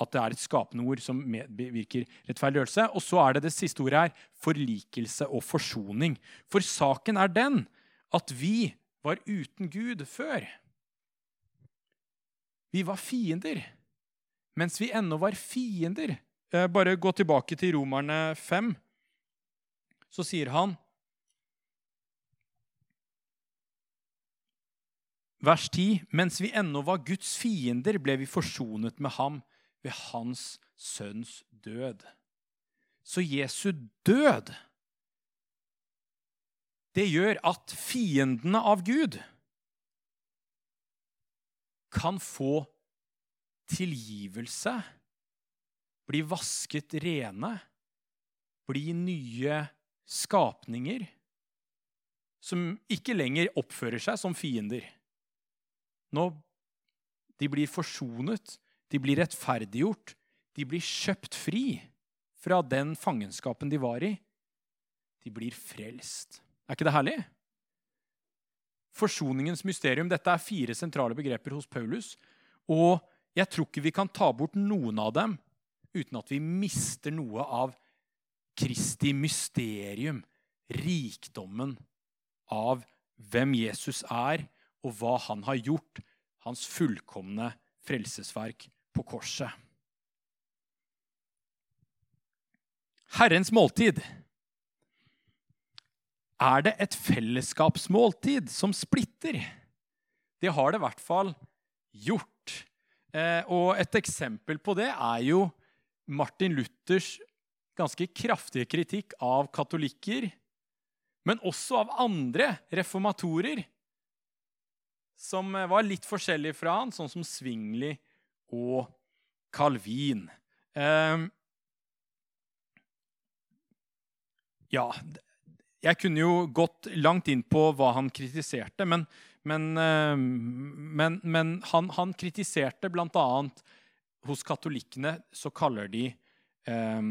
at det er et skapende ord som virker rettferdiggjørelse. Og så er det det siste ordet her forlikelse og forsoning. For saken er den at vi var uten Gud før. Vi var fiender mens vi ennå var fiender. Eh, bare gå tilbake til Romerne 5. Så sier han Vers 10.: Mens vi ennå var Guds fiender, ble vi forsonet med ham ved hans sønns død. Så Jesu død det gjør at fiendene av Gud kan få tilgivelse, bli vasket rene bli nye skapninger som ikke lenger oppfører seg som fiender. Nå de blir forsonet, de blir rettferdiggjort, de blir kjøpt fri fra den fangenskapen de var i. De blir frelst. Er ikke det herlig? Forsoningens mysterium. Dette er fire sentrale begreper hos Paulus. Og jeg tror ikke vi kan ta bort noen av dem uten at vi mister noe av Kristi mysterium, rikdommen av hvem Jesus er, og hva han har gjort, hans fullkomne frelsesverk på korset. Herrens måltid. Er det et fellesskapsmåltid som splitter? Det har det i hvert fall gjort. Eh, og et eksempel på det er jo Martin Luthers ganske kraftige kritikk av katolikker, men også av andre reformatorer som var litt forskjellige fra han, sånn som Svingli og Calvin. Eh, ja Jeg kunne jo gått langt inn på hva han kritiserte, men, men, eh, men, men han, han, kritiserte bl.a. hos katolikkene så kaller de eh,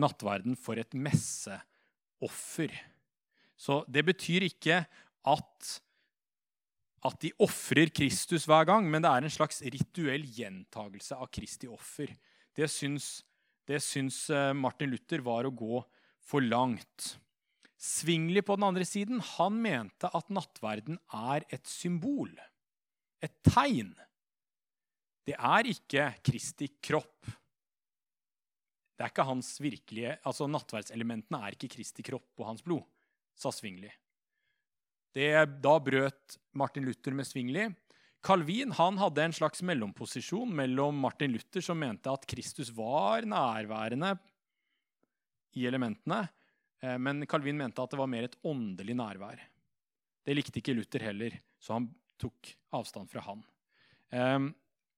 nattverden for et messeoffer. Så det betyr ikke at, at de ofrer Kristus hver gang, men det er en slags rituell gjentagelse av Kristi offer. Det syns, det syns eh, Martin Luther var å gå for langt. Svingli på den andre siden han mente at nattverden er et symbol, et tegn. Det er ikke Kristi kropp. Det er ikke hans virkelige, altså Nattverdselementene er ikke Kristi kropp og hans blod, sa Svingli. Det, da brøt Martin Luther med Svingli. Calvin han hadde en slags mellomposisjon mellom Martin Luther, som mente at Kristus var nærværende i elementene, eh, men Calvin mente at det var mer et åndelig nærvær. Det likte ikke Luther heller, så han tok avstand fra han. Ehm,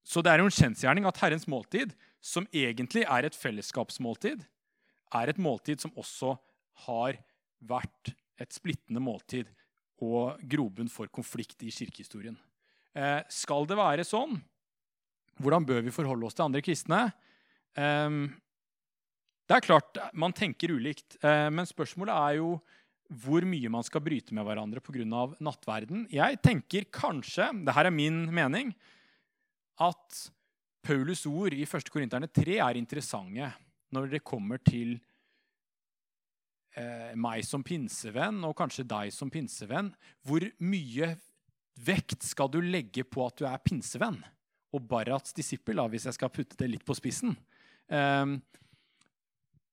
så det er jo en kjensgjerning at Herrens måltid, som egentlig er et fellesskapsmåltid, er et måltid som også har vært et splittende måltid og grobunn for konflikt i kirkehistorien. Eh, skal det være sånn? Hvordan bør vi forholde oss til andre kristne? Eh, det er klart, man tenker ulikt, eh, men spørsmålet er jo hvor mye man skal bryte med hverandre pga. nattverden. Jeg tenker kanskje, det her er min mening, at Paulus ord i 1. Korinterne 3 er interessante når det kommer til eh, meg som pinsevenn, og kanskje deg som pinsevenn. Hvor mye vekt skal du legge på at du er pinsevenn? Og Barats disippel, hvis jeg skal putte det litt på spissen. Eh,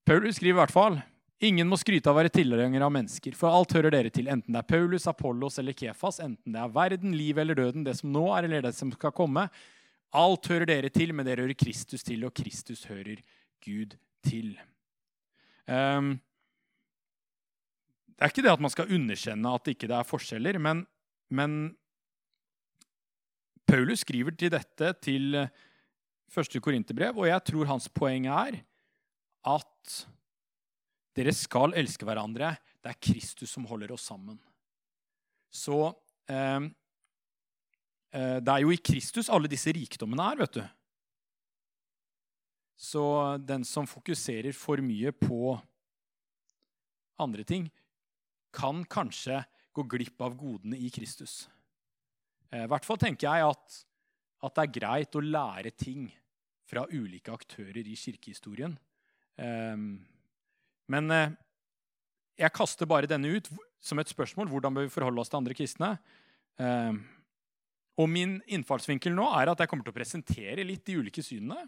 Paulus skriver i hvert fall Ingen må skryte av å være tilhenger av mennesker, for alt hører dere til, enten det er Paulus, Apollos eller Kefas, enten det er verden, livet eller døden, det som nå er eller det som skal komme. Alt hører dere til, men dere hører Kristus til, og Kristus hører Gud til. Um, det er ikke det at man skal underkjenne at det ikke er forskjeller, men, men Paulus skriver til dette til første korinterbrev, og jeg tror hans poeng er at dere skal elske hverandre. Det er Kristus som holder oss sammen. Så eh, eh, Det er jo i Kristus alle disse rikdommene er, vet du. Så den som fokuserer for mye på andre ting, kan kanskje gå glipp av godene i Kristus. Eh, I hvert fall tenker jeg at, at det er greit å lære ting fra ulike aktører i kirkehistorien. Ehm, men eh, jeg kaster bare denne ut som et spørsmål. Hvordan bør vi forholde oss til andre kristne? Ehm, og min innfallsvinkel nå er at jeg kommer til å presentere litt de ulike synene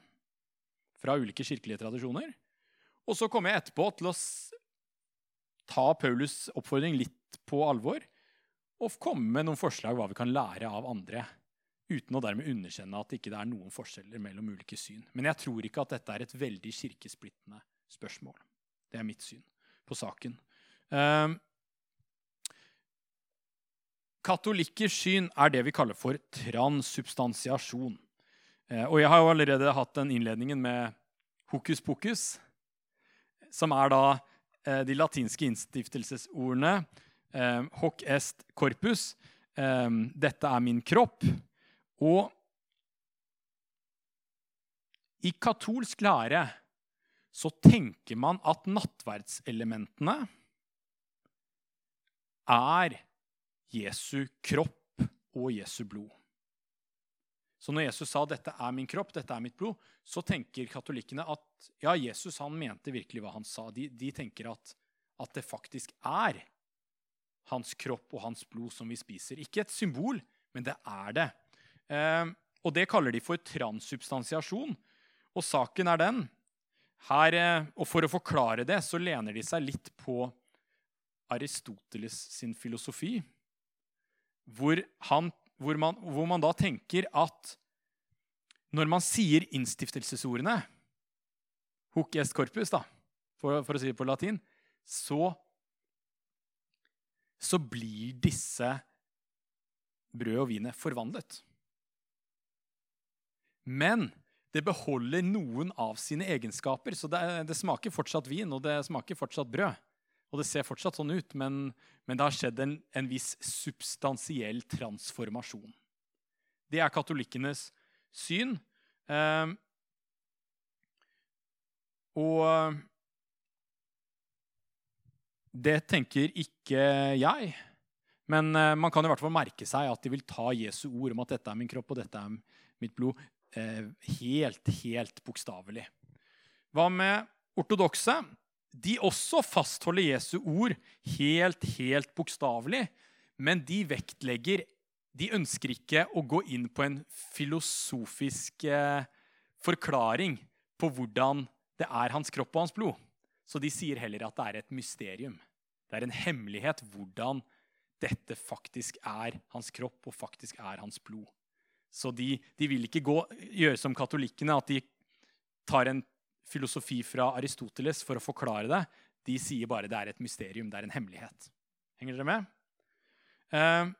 fra ulike kirkelige tradisjoner. Og så kommer jeg etterpå til å ta Paulus' oppfordring litt på alvor og komme med noen forslag hva vi kan lære av andre uten å dermed underkjenne at det ikke er noen forskjeller mellom ulike syn. Men jeg tror ikke at dette er et veldig kirkesplittende spørsmål. Det er mitt syn på saken. Um, katolikkers syn er det vi kaller for transsubstansiasjon. Eh, og jeg har jo allerede hatt den innledningen med hokus pokus, som er da de latinske innstiftelsesordene eh, hoc est corpus, eh, dette er min kropp, og i katolsk lære så tenker man at nattverdselementene er Jesu kropp og Jesu blod. Så når Jesus sa 'dette er min kropp, dette er mitt blod', så tenker katolikkene at ja, Jesus han mente virkelig hva han sa. De, de tenker at, at, det faktisk er hans kropp og hans blod som vi spiser. Ikke et symbol, men det er det. Eh, og det kaller de for transsubstansiasjon. Og saken er den her, eh, Og for å forklare det så lener de seg litt på Aristoteles sin filosofi, hvor, han, hvor, man, hvor man da tenker at når man sier innstiftelsesordene, hoc est corpus, da, for, for, å si det på latin, så, så blir disse brød og vinet forvandlet. Men det beholder noen av sine egenskaper. Så det, det, smaker fortsatt vin, og det smaker fortsatt brød. Og det ser fortsatt sånn ut, men, men det har skjedd en, en, viss substansiell transformasjon. Det er katolikkenes syn. Eh, og det tenker ikke jeg. Men eh, man kan i hvert fall merke seg at de vil ta Jesu ord om at dette er min kropp og dette er mitt blod, Eh, helt, helt bokstavelig. Hva med ortodokse? De også fastholder Jesu ord helt, helt bokstavelig, men de vektlegger De ønsker ikke å gå inn på en filosofisk eh, forklaring på hvordan det er hans kropp og hans blod. Så de sier heller at det er et mysterium. Det er en hemmelighet hvordan dette faktisk er hans kropp og faktisk er hans blod. Så de, de vil ikke gå, gjøre som katolikkene, at de tar en filosofi fra Aristoteles for å forklare det. De sier bare det er et mysterium, det er en hemmelighet. Henger dere med? Eh,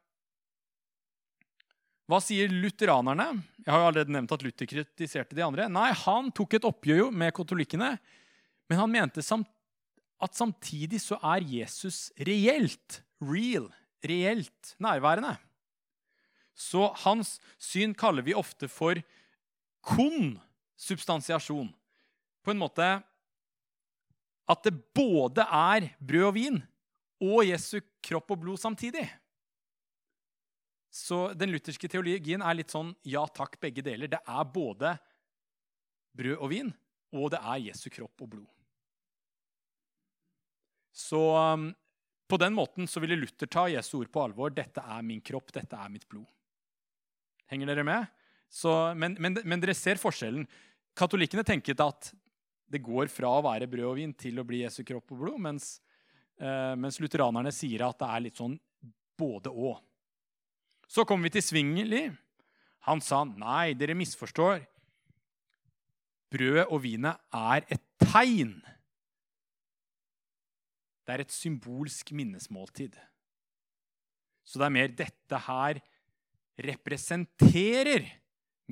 hva sier lutheranerne? Jeg har jo allerede nevnt at Luther kritiserte de andre. Nei, Han tok et oppgjør med katolikkene, men han mente samt, at samtidig så er Jesus reelt, real, reelt nærværende. Så hans syn kaller vi ofte for konsubstansiasjon. På en måte at det både er brød og vin og Jesu kropp og blod samtidig. Så den lutherske teologien er litt sånn ja takk, begge deler. Det er både brød og vin, og det er Jesu kropp og blod. Så um, på den måten så ville Luther ta Jesu ord på alvor. Dette er min kropp, dette er mitt blod. Henger dere med? Så, men, men, men, dere ser forskjellen. Katolikkene tenket at det går fra å være brød og vin til å bli Jesu kropp og blod, mens, eh, mens lutheranerne sier at det er litt sånn både og. Så kommer vi til Svingli. Han sa nei, dere misforstår. Brødet og vinet er et tegn. Det er et symbolsk minnesmåltid. Så det er mer dette her representerer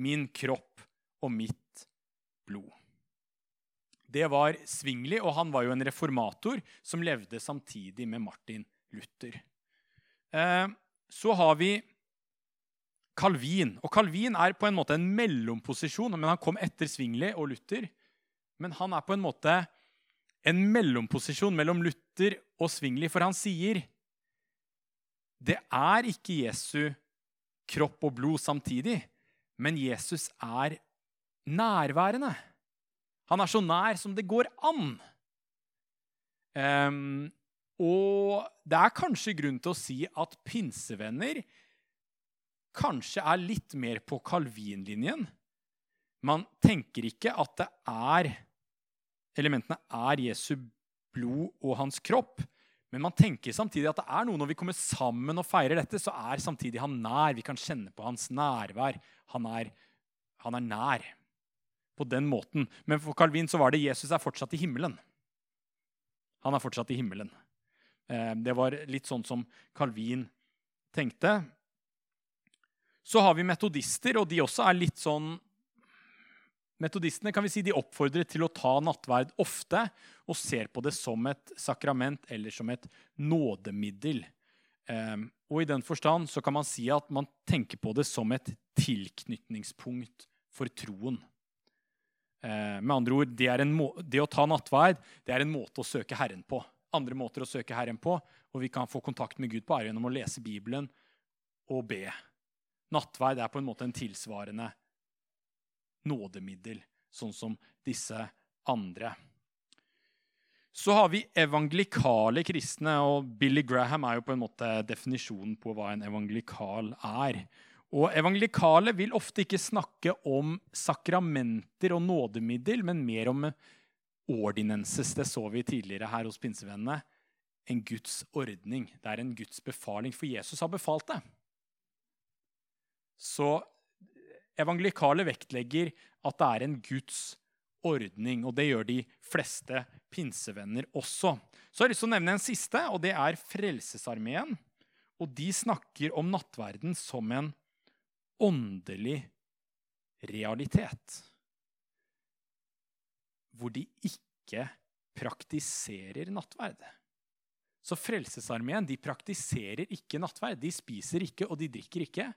min kropp og mitt blod. Det var Svingli, og han var jo en reformator som levde samtidig med Martin Luther. Eh, så har vi Calvin. Og Calvin er på en måte en mellomposisjon, men han kom etter Svingli og Luther. Men han er på en måte en mellomposisjon mellom Luther og Svingli, for han sier det er ikke Jesu kropp og blod samtidig, men Jesus er nærværende. Han er så nær som det går an. Um, og det er kanskje grunn til å si at pinsevenner kanskje er litt mer på Calvin-linjen. Man tenker ikke at det er elementene er Jesu blod og hans kropp, men man tenker samtidig at det er noe når vi kommer sammen og feirer dette, så er samtidig han nær. Vi kan kjenne på hans nærvær. Han er, han er nær på den måten. Men for Calvin så var det Jesus er fortsatt i himmelen. Han er fortsatt i himmelen. Eh, det var litt sånn som Calvin tenkte. Så har vi metodister, og de også er litt sånn Metodistene kan vi si, de oppfordrer til å ta nattverd ofte og ser på det som et sakrament eller som et nådemiddel. Um, og i den forstand så kan man si at man tenker på det som et tilknytningspunkt for troen. Uh, med andre ord, det, det, å ta nattverd det er en måte å søke Herren på. Andre måter å søke Herren på, og vi kan få kontakt med Gud på, er gjennom å lese Bibelen og be. Nattverd er på en måte en tilsvarende nådemiddel, sånn som disse andre. Så har vi evangelikale kristne, og Billy Graham er jo på en måte definisjonen på hva en evangelikal er. Og Evangelikale vil ofte ikke snakke om sakramenter og nådemiddel, men mer om ordinenses. Det så vi tidligere her hos pinsevennene. En Guds ordning. Det er en Guds befaling, for Jesus har befalt det. Så evangelikale vektlegger at det er en Guds ordning, og det gjør de fleste pinsevenner også. Så jeg har lyst til å nevne en siste, og det er Frelsesarmeen. Og de snakker om nattverden som en åndelig realitet. Hvor de ikke praktiserer nattverd. Så Frelsesarmeen de praktiserer ikke nattverd. De spiser ikke, og de drikker ikke.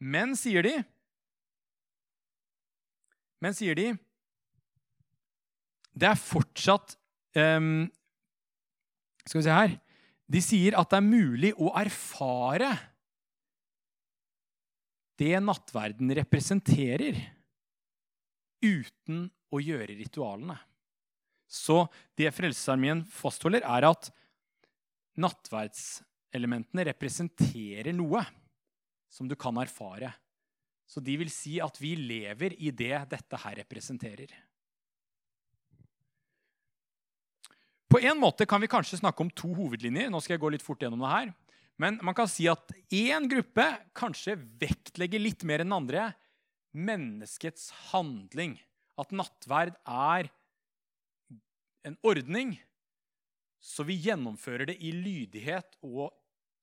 Men, sier de, men sier de Det er fortsatt um, Skal vi se her De sier at det er mulig å erfare det nattverden representerer, uten å gjøre ritualene. Så det Frelsesarmeen fastholder, er at nattverdselementene representerer noe som du kan erfare. Så de vil si at vi lever i det dette her representerer. På en måte kan vi kanskje snakke om to hovedlinjer. Nå skal jeg gå litt fort gjennom det her. Men man kan si at én gruppe kanskje vektlegger litt mer enn andre menneskets handling. At nattverd er en ordning, så vi gjennomfører det i lydighet og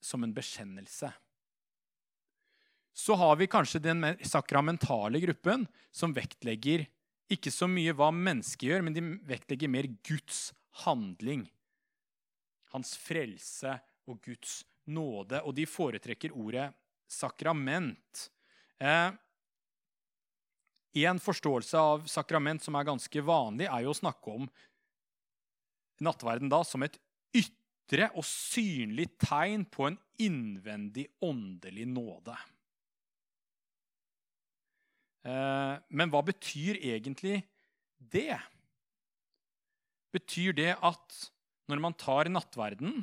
som en bekjennelse så har vi kanskje den sakramentale gruppen som vektlegger ikke så mye hva mennesket gjør, men de vektlegger mer Guds handling. Hans frelse og Guds nåde. Og de foretrekker ordet sakrament. Eh, en forståelse av sakrament som er ganske vanlig, er jo å snakke om nattverden da som et ytre og synlig tegn på en innvendig åndelig nåde. Eh, men hva betyr egentlig det? Betyr det at når man tar nattverden,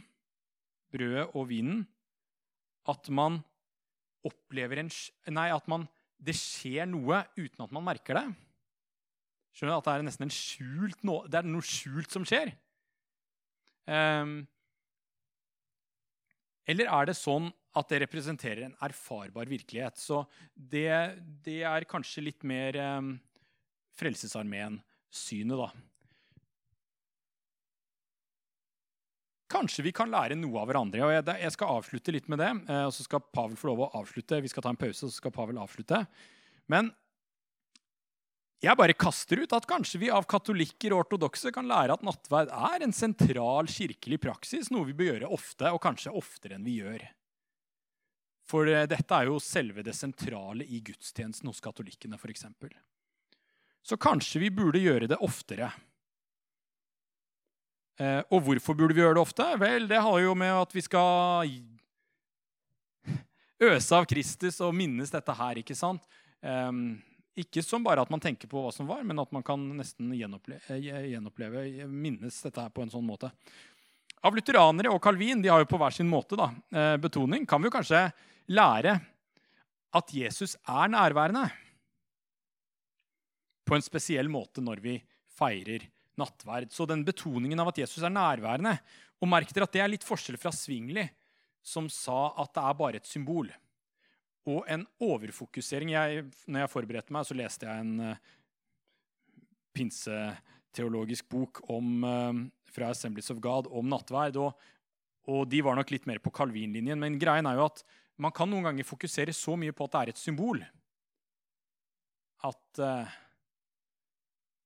brødet og vinen, at man opplever en Nei, at man, det skjer noe uten at man merker det? Skjønner du at det er nesten en skjult noe, det er noe skjult som skjer? Um, eller er det sånn at det representerer en erfarbar virkelighet. Så det, det er kanskje litt mer um, Frelsesarmeen-synet, da. Kanskje vi kan lære noe av hverandre. og Jeg, jeg skal avslutte litt med det. Eh, og Så skal Pavel få lov å avslutte. Vi skal ta en pause, og så skal Pavel avslutte. Men jeg bare kaster ut at kanskje vi av katolikker og ortodokse kan lære at nattverd er en sentral kirkelig praksis, noe vi bør gjøre ofte, og kanskje oftere enn vi gjør. For eh, dette er jo selve det sentrale i gudstjenesten hos katolikkene, f.eks. Så kanskje vi burde gjøre det oftere. Eh, og hvorfor burde vi gjøre det ofte? Vel, det har jo med at vi skal øse av Kristus og minnes dette her, ikke sant? Um, ikke som bare at man tenker på hva som var, men at man kan nesten gjenoppleve, eh, gjenoppleve minnes dette her på en sånn måte. Av lutheranere og Calvin de har jo på hver sin måte da, betoning. Kan vi jo kanskje lære at Jesus er nærværende på en spesiell måte når vi feirer nattverd. Så den betoningen av at Jesus er nærværende Og merk dere at det er litt forskjell fra Svingli, som sa at det er bare et symbol. Og en overfokusering jeg, Når jeg forberedte meg, så leste jeg en uh, pinseteologisk bok om, uh, fra Assemblies of God om nattverd. Og, og de var nok litt mer på Calvin-linjen. Men greien er jo at man kan noen ganger fokusere så mye på at det er et symbol, at uh,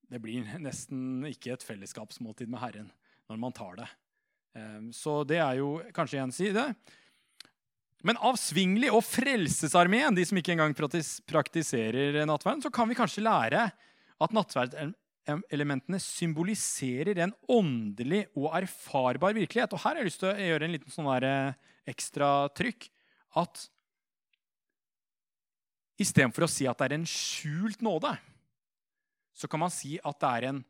det blir nesten ikke et fellesskapsmåltid med Herren når man tar det. Eh, så det er jo kanskje en side. Men avsvingelig og Frelsesarmeen, de som ikke engang praktiserer nattverden, så kan vi kanskje lære at nattverdelementene symboliserer en åndelig og erfarbar virkelighet. Og her har jeg lyst til å gjøre en liten sånn eh, ekstra trykk. At istedenfor å si at det er en skjult nåde, så kan man si at det er en,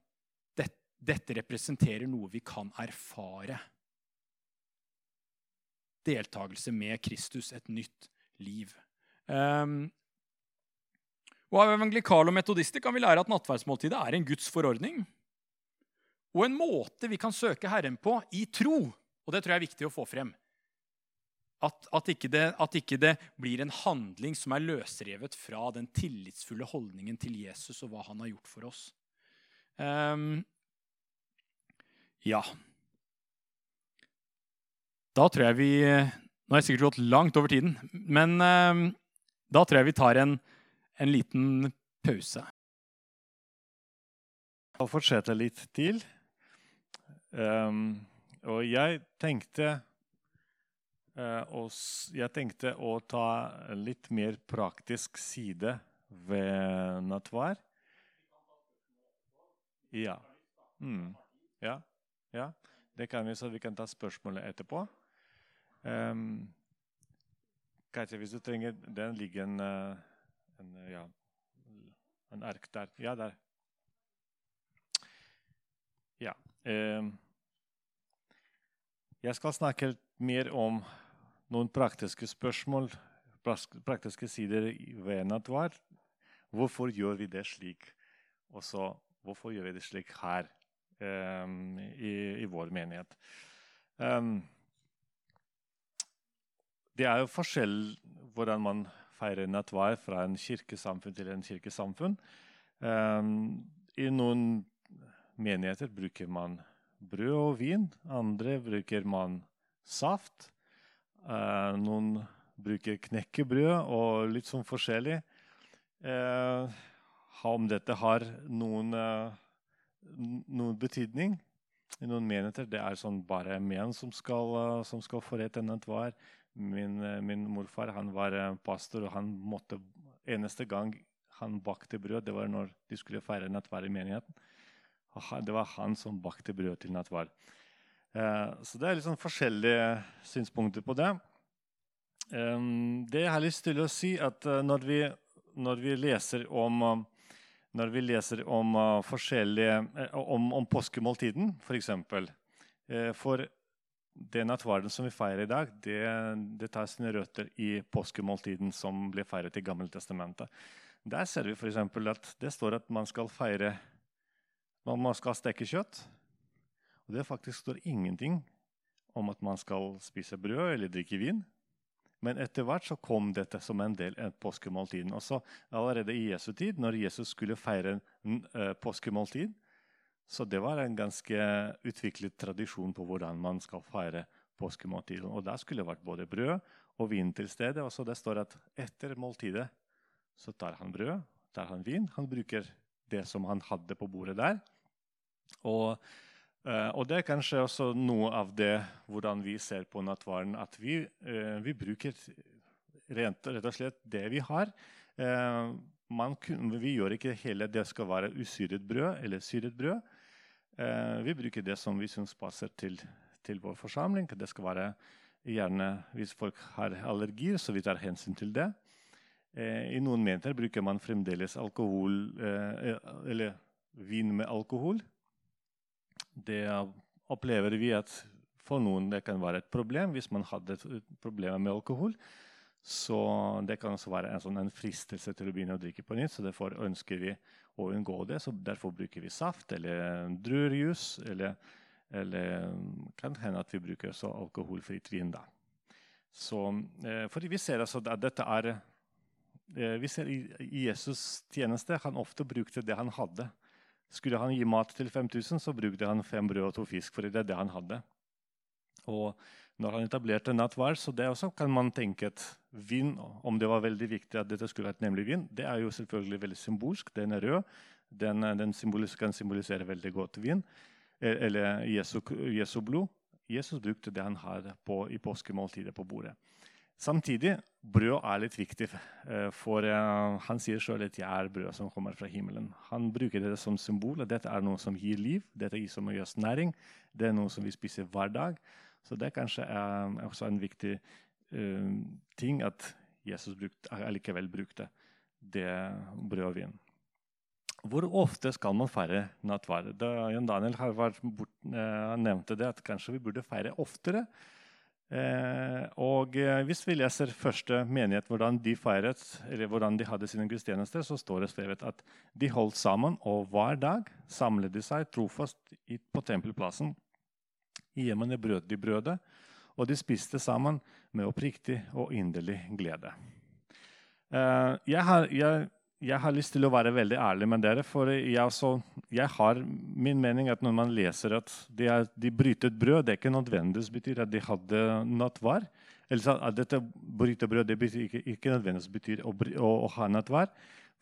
det, dette representerer noe vi kan erfare deltakelse med Kristus, et nytt liv. Um, og Av evangelikale og metodister kan vi lære at nattverdsmåltidet er en Guds forordning. Og en måte vi kan søke Herren på i tro. Og det tror jeg er viktig å få frem. At, at, ikke det, at, ikke det, blir en handling som er løsrevet fra den tillitsfulle holdningen til Jesus og hva han har gjort for oss. Um, ja. Da tror jeg vi Nå har jeg sikkert gått langt over tiden, men um, da tror jeg vi tar en, en liten pause. Da fortsetter jeg litt til. Um, og jeg tenkte og, Jeg tenkte å ta litt mer praktisk side ved nattvær. Ja. Mm. ja. Ja. Det kan vi, så vi kan ta spørsmålet etterpå. Um, Katja, hvis du trenger Den ligger en, eh, en, eh, ja, en ark der. Ja, der. Ja. Um, jeg skal snakke mer om noen praktiske spørsmål, praktiske sider ved nattverd. Hvorfor gjør vi det slik? Og så hvorfor gjør vi det slik her um, i, i, vår menighet? Um, det er jo forskjell hvordan man feirer nattverd fra en kirkesamfunn til en kirkesamfunn. Um, I noen menigheter bruker man brød og vin. Andre bruker man saft. Uh, noen bruker knekkebrød og litt sånn forskjellig. Eh, om dette har noen, uh, noen betydning i noen menigheter. Det er sånn bare menn som skal, som skal forrette nattverd. Min, eh, min, morfar han var eh, pastor, og han måtte eneste gang han bakte brød, det var når de skulle feire nattverd i menigheten. Det var han som bakte brød til nattverd. Eh, så det er litt sånn forskjellige synspunkter på det. Det jeg har lyst til å si, at når vi, når vi leser om når vi leser om om, om påskemåltiden, f.eks. For, eksempel, for den nattverden som vi feirer i dag, det, det tar sine røtter i påskemåltiden som ble feiret i Gammeltestamentet. Der ser vi f.eks. at det står at man skal feire Man skal steke kjøtt. Og det faktisk står ingenting om at man skal spise brød eller drikke vin. Men etter hvert så kom dette som en del av påskemåltiden. Også allerede i Jesu tid, når Jesus skulle feire en uh, påskemåltid, så det var en ganske utviklet tradisjon på hvordan man skal feire påskemåltidet. Og da skulle det vært både brød og vin til stede. Og så det står at etter måltidet så tar han brød, tar han vin. Han bruker det som han hadde på bordet der. Og, eh, og det er kanskje også noe av det hvordan vi ser på nattvaren. at vi, eh, vi bruker rent, rett og slett det vi har. Eh, man, vi gjør ikke hele det skal være usyret brød eller syret brød. Eh, vi bruker det som vi syns passer til, til, vår forsamling. Det skal være gjerne Hvis folk har allergier, så vi tar hensyn til det. Eh, I noen meter bruker man fremdeles alkohol, eh, eller vin med alkohol. Det opplever vi at for noen det kan være et problem hvis man hadde problemer med alkohol. Så det kan også være en, sånn, en fristelse til å begynne å drikke på nytt. Så derfor ønsker vi å unngå det. Så derfor bruker vi saft eller druerjus. Eller, eller kan hende at vi bruker også alkoholfritt vin. da. Så, eh, fordi vi ser altså at dette er eh, Vi ser i, Jesus' tjeneste han ofte brukte det han hadde. Skulle han gi mat til 5000, så brukte han fem brød og to fisk. for det er det han hadde. Og når han etablerte nattvær, så det også kan man tenke at vin, om det var veldig viktig at dette skulle vært nemlig vin, det er jo selvfølgelig veldig symbolsk. Den er rød. Den, den symbolis kan symbolisere veldig godt vin eller Jesu, Jesu blod. Jesus brukte det han har på, i påskemåltidet på bordet. Samtidig brød er litt viktig, for han sier sjøl at 'jeg er brød som kommer fra himmelen'. Han bruker det som symbol. at Dette er noe som gir liv, dette er som gir oss næring. Det er noe som vi spiser hver dag. Så det kanskje er også en viktig ting at Jesus brukte, allikevel brukte det brød og vin. Hvor ofte skal man feire nattverd? Jan Daniel har bort, eh, nevnte det, at kanskje vi burde feire oftere. Eh, og eh, Hvis vi leser første menighet, hvordan de feiret, eller hvordan de hadde sine gudstjenester, så står det skrevet at de holdt sammen, og hver dag samlet de seg trofast på tempelplassen. I hjemmene brøt de brødet, og de spiste sammen med oppriktig og inderlig glede. Eh, jeg har, jeg jeg har lyst til å være veldig ærlig med dere. For jeg, også, jeg har min mening at når man leser at de, er, de brytet brød, det er ikke nødvendigvis betyr at de hadde nattvær. Eller at dette bryter brød det betyr ikke, ikke nødvendigvis betyr å, å, å ha nattvær.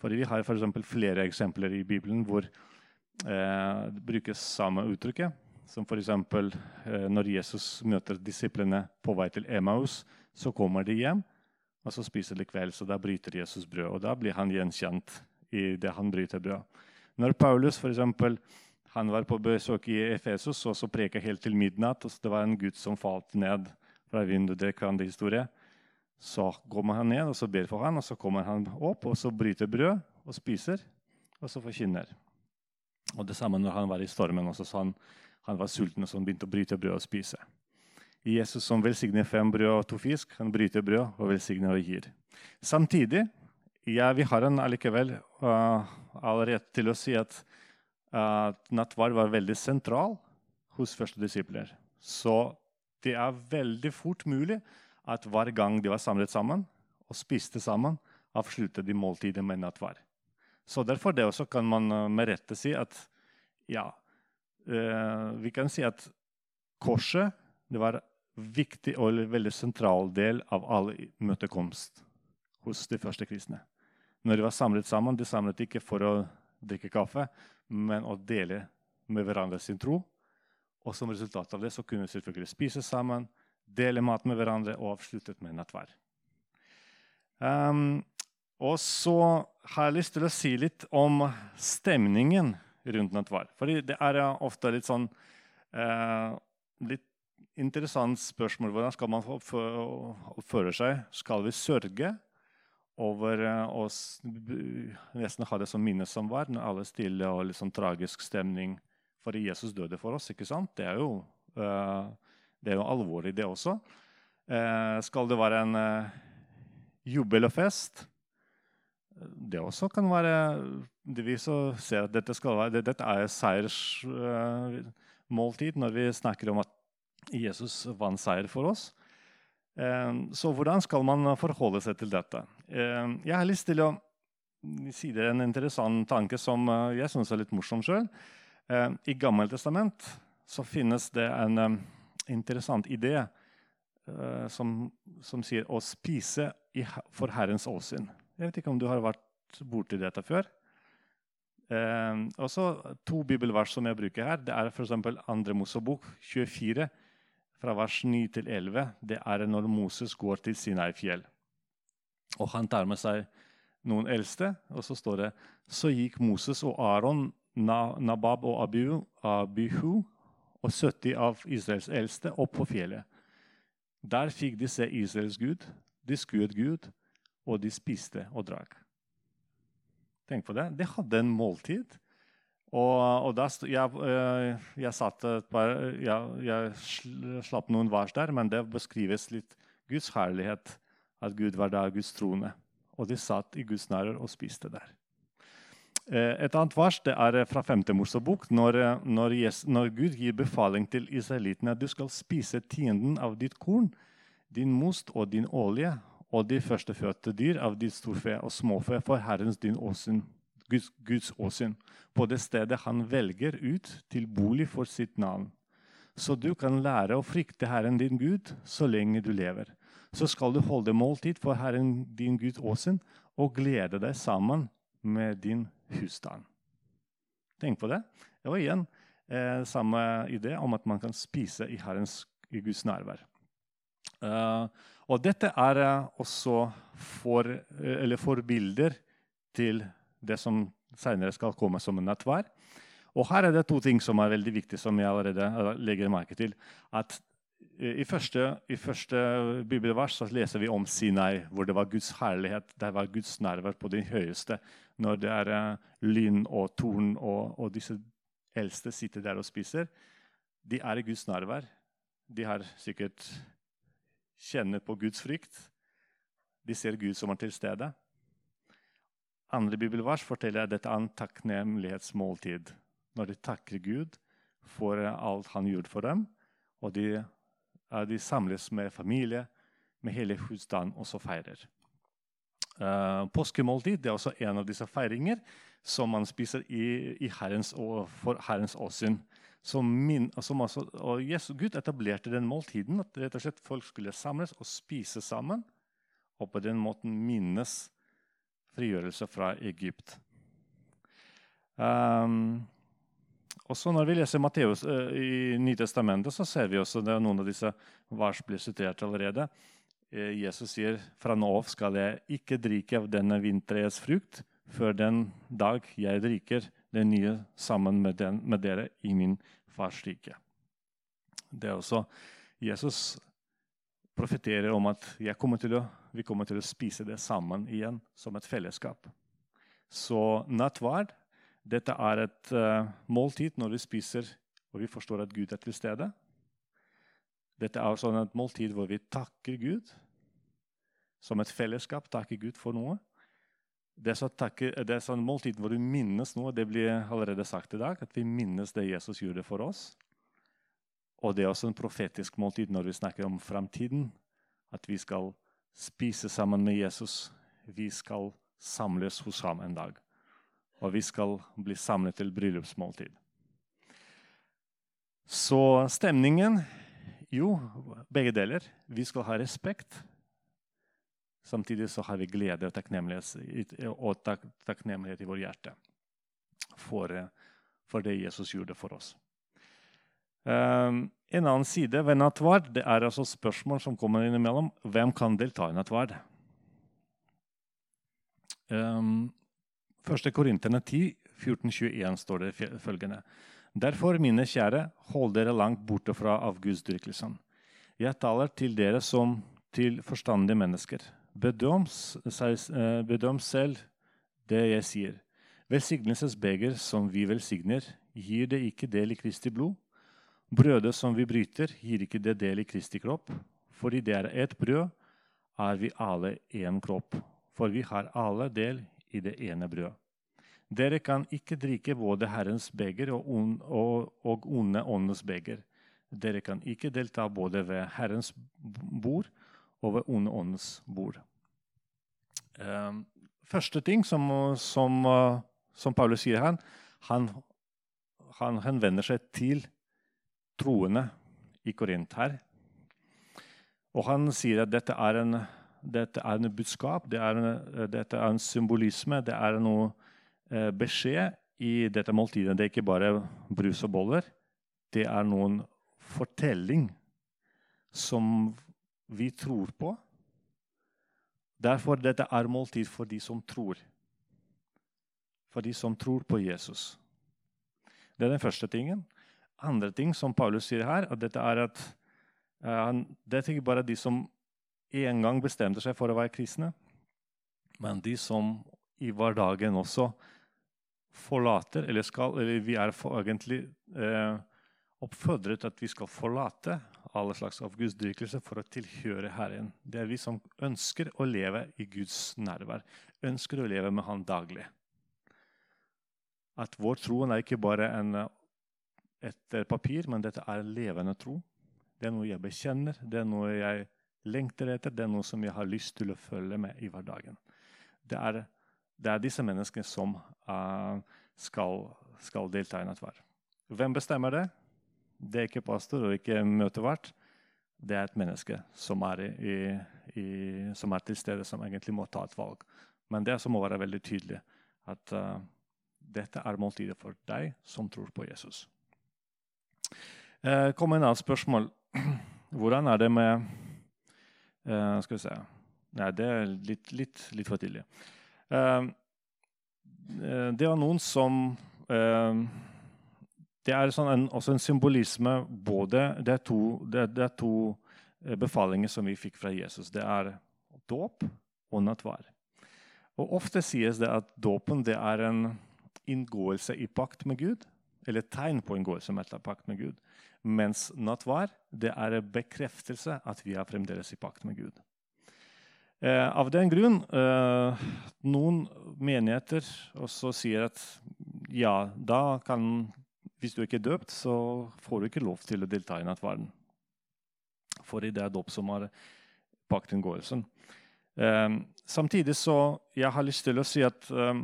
For vi har for flere eksempler i Bibelen hvor eh, det brukes samme uttrykket. Som f.eks. Eh, når Jesus møter disiplene på vei til Emmaus, så kommer de hjem. Og så spiser de kveld, så da bryter Jesus brød. Og da blir han gjenkjent i det han bryter brød. Når Paulus for eksempel, han var på besøk i Efesos og så preka helt til midnatt, og det var en gutt som falt ned fra vinduet. det kan det historie. Så kommer han ned og så ber for han, og så kommer han opp og så bryter brød og spiser, og så forkynner. Og Det samme når han var i stormen. Også, så han, han var sulten og så han begynte å bryte brød og spise. Jesus som velsigner fem brød og to fisk, han bryter brød og velsigner og gir. Samtidig ja, vi har han allikevel uh, allerede til å si at uh, nattverd var veldig sentral hos første disipler. Så det er veldig fort mulig at hver gang de var samlet sammen og spiste sammen, avsluttet de måltidet med nattverd. Så derfor det også kan man uh, med rette si at ja, uh, vi kan si at korset det var viktig og veldig sentral del av all møtekomst hos de første kristne. Når de var samlet sammen, de samlet ikke for å drikke kaffe, men å dele med hverandre sin tro. Og som resultat av det så kunne de selvfølgelig spise sammen, dele mat med hverandre og avsluttet med nattvær. Um, og så har jeg lyst til å si litt om stemningen rundt nattvær. For det er ofte litt sånn uh, litt interessant spørsmål. Hvordan skal man oppføre seg? Skal vi sørge over å eh, nesten ha det som minnesamvær når alle stille og litt sånn tragisk stemning fordi Jesus døde for oss? ikke sant? Det er jo, uh, det er jo alvorlig, det også. Uh, skal det være en jubel og fest? Det også kan være det Vi så ser at dette, skal være, dette er seiersmåltid når vi snakker om at Jesus vant seier for oss. Eh, så hvordan skal man forholde seg til dette? Eh, jeg har lyst til å si det en interessant tanke som eh, jeg syns er litt morsom sjøl. I Gammeltestament så finnes det en interessant idé som, som sier 'å spise for Herrens åsyn'. Jeg vet ikke om du har vært borti dette før? Eh, også To bibelvers som jeg bruker her, det er f.eks. 2. Mosebok 24 fra vers 9 til 11, det er når Moses går til Sinai-fjell. Og han tar med seg noen eldste, og så står det Så gikk Moses og Aron, Nabab og Abihu, Abihu og 70 av Israels eldste opp på fjellet. Der fikk de se Israels gud, de skuet Gud, og de spiste og drakk. Tenk på det. De hadde en måltid og, og da, jeg, eh, jeg, par, jeg, jeg slapp noen vers der, men det beskrives litt Guds herlighet. At Gud var der, Guds trone. Og de satt i Guds nærer og spiste der. Eh, et annet vers det er fra 5. Mosebok, når, når, når, Gud gir befaling til israelittene at du skal spise tienden av ditt korn, din most og din olje, og de førstefødte dyr av ditt storfe og småfe for Herrens din åsyn Guds, Guds åsyn, på det stedet han velger ut til bolig for sitt navn. Så du kan lære å frykte Herren din Gud så lenge du lever. Så skal du holde måltid for Herren din Gud åsyn og glede deg sammen med din husstand. Tenk på det. Og igjen eh, samme idé om at man kan spise i, Herrens, i Guds nærvær. Uh, og dette er uh, også for, uh, forbilder til det som senere skal komme som en nattvær. Og her er det to ting som er veldig viktige, som jeg allerede legger merke til. At i første, I første bibelvers leser vi om Sinai, hvor det var Guds herlighet. Det var Guds nerver på det høyeste. Når det er uh, lyn og torn og, og, disse eldste sitter der og spiser. De er i Guds nærvær. De har sikkert kjenner på Guds frykt. De ser Gud som er til stede. Andre bibelvers forteller dette er en takknemlighetsmåltid. Når de takker Gud for alt han gjorde for dem, og de de samles med familie, med hele husstanden, og så feirer. Uh, påskemåltid er også en av disse feiringer som man spiser i, i herrens, for Herrens åsyn. Min, også, og Jesus, Gud etablerte den måltiden at rett og slett folk skulle samles og spise sammen. Og på den måten minnes frigjørelse fra Egypt. Um, også når vi leser Matteus uh, i Nytestamentet, så ser vi også det noen av disse vers blir sitert allerede. Uh, Jesus sier fra nå av skal jeg ikke drikke av denne vinterets frukt før den dag jeg drikker det nye sammen med, den, med dere i min fars rike. Det er også Jesus profeterer om at jeg kommer til å, vi kommer til å spise det sammen igjen som et fellesskap. Så nattverd dette er et uh, måltid når vi spiser og vi forstår at Gud er til stede. Dette er sånn et måltid hvor vi takker Gud som et fellesskap. Takker Gud for noe. Det er, takke, det er sånn måltid hvor du minnes noe. Det blir allerede sagt i dag. At vi minnes det Jesus gjorde for oss. Og det er også en profetisk måltid når vi snakker om framtiden. At vi skal spise sammen med Jesus. Vi skal samles hos ham en dag og vi skal bli samlet til bryllupsmåltid. Så stemningen Jo, begge deler. Vi skal ha respekt. Samtidig så har vi glede og takknemlighet, og tak takknemlighet i vårt hjerte for, for, det Jesus gjorde for oss. Um, en annen side ved nattverd det er altså spørsmål som kommer innimellom. Hvem kan delta i nattverd? Um, 1. Korinterne 10, 14-21 står det følgende. Derfor, mine kjære, hold dere langt borte fra avgudsdyrkelsen. Jeg taler til dere som til forstandige mennesker. Bedøm, eh, bedøm selv det jeg sier. Velsignelsesbeger som vi velsigner, gir det ikke del i Kristi blod? Brødet som vi bryter, gir ikke det del i Kristi kropp? Fordi det er ett brød, er vi alle én kropp. For vi har alle del i det ene brød. Dere kan ikke drikke både Herrens beger og, on, og, og onde åndens beger. Dere kan ikke delta både ved Herrens bord og ved onde åndens bord. Um, første ting som, som, som Paulus sier her, han, han henvender seg til troende i Korint her. Og han sier at dette er en dette er en budskap, det er en, dette er en symbolisme, det er noe eh, beskjed i dette måltidet. Det er ikke bare brus og boller. Det er noen fortelling som vi tror på. Derfor dette er måltid for de som tror. For de som tror på Jesus. Det er den første tingen. Andre ting som Paulus sier her, at dette er at uh, det er ikke bare de som en gang bestemte seg for å være kristne, men de som i hverdagen også forlater Eller, skal, eller vi er egentlig uh, oppfordret at vi skal forlate alle slags avgudsdyrkelse for å tilhøre Herren. Det er vi som ønsker å leve i Guds nærvær, ønsker å leve med Han daglig. At vår troen er ikke bare en, etter papir, men dette er levende tro. Det er noe jeg bekjenner, det er noe jeg lengter etter. Det er noe som jeg har lyst til å følge med i hverdagen. Det er, det er disse menneskene som uh, skal, skal, delta i nattverd. Hvem bestemmer det? Det er ikke pastor og ikke møtevert. Det er et menneske som er, i, i, som er, til stede, som egentlig må ta et valg. Men det som må være veldig tydelig, at uh, dette er måltidet for deg som tror på Jesus. Eh, kom en annen spørsmål. Hvordan er det med eh, Skal vi se Nei, det er litt, litt, litt for tidlig. Eh, eh det er noen som eh, Det er sånn en, også en symbolisme både Det er to, det, det er to eh, befalinger som vi fikk fra Jesus. Det er dåp og nattvær. Og Ofte sies det at dåpen det er en inngåelse i pakt med Gud, eller tegn på inngåelse med pakt med Gud. Mens nattvær det er en bekreftelse at vi er fremdeles i pakt med Gud. Eh, av den grunn eh, Noen menigheter også sier at ja, da kan Hvis du ikke er døpt, så får du ikke lov til å delta i nattverden. For det er dåp som er paktinngåelsen. Eh, samtidig så jeg har lyst til å si at eh,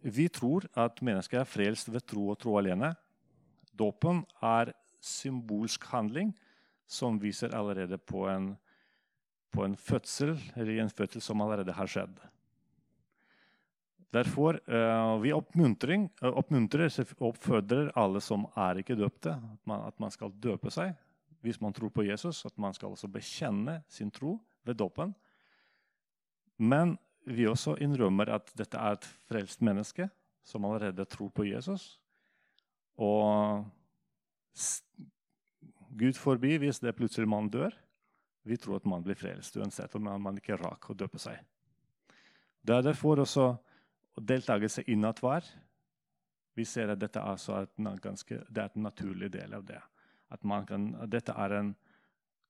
vi tror at mennesker er frelst ved tro og tro alene. Dåpen er symbolsk handling som viser allerede på en, på en fødsel, eller en fødsel som allerede har skjedd. Derfor uh, vi oppmuntrer, oppmuntrer oppfordrer alle som er ikke døpte, at man, at man, skal døpe seg hvis man tror på Jesus. At man skal også bekjenne sin tro ved dåpen. Men vi også innrømmer at dette er et frelst menneske som allerede tror på Jesus. Og Gud forbi hvis det plutselig man dør. Vi tror at man blir frelst uansett om man ikke rakk å døpe seg. Det er derfor også deltakelse i. Vi ser at dette er, ganske, det er en naturlig del av det. Kan, dette er en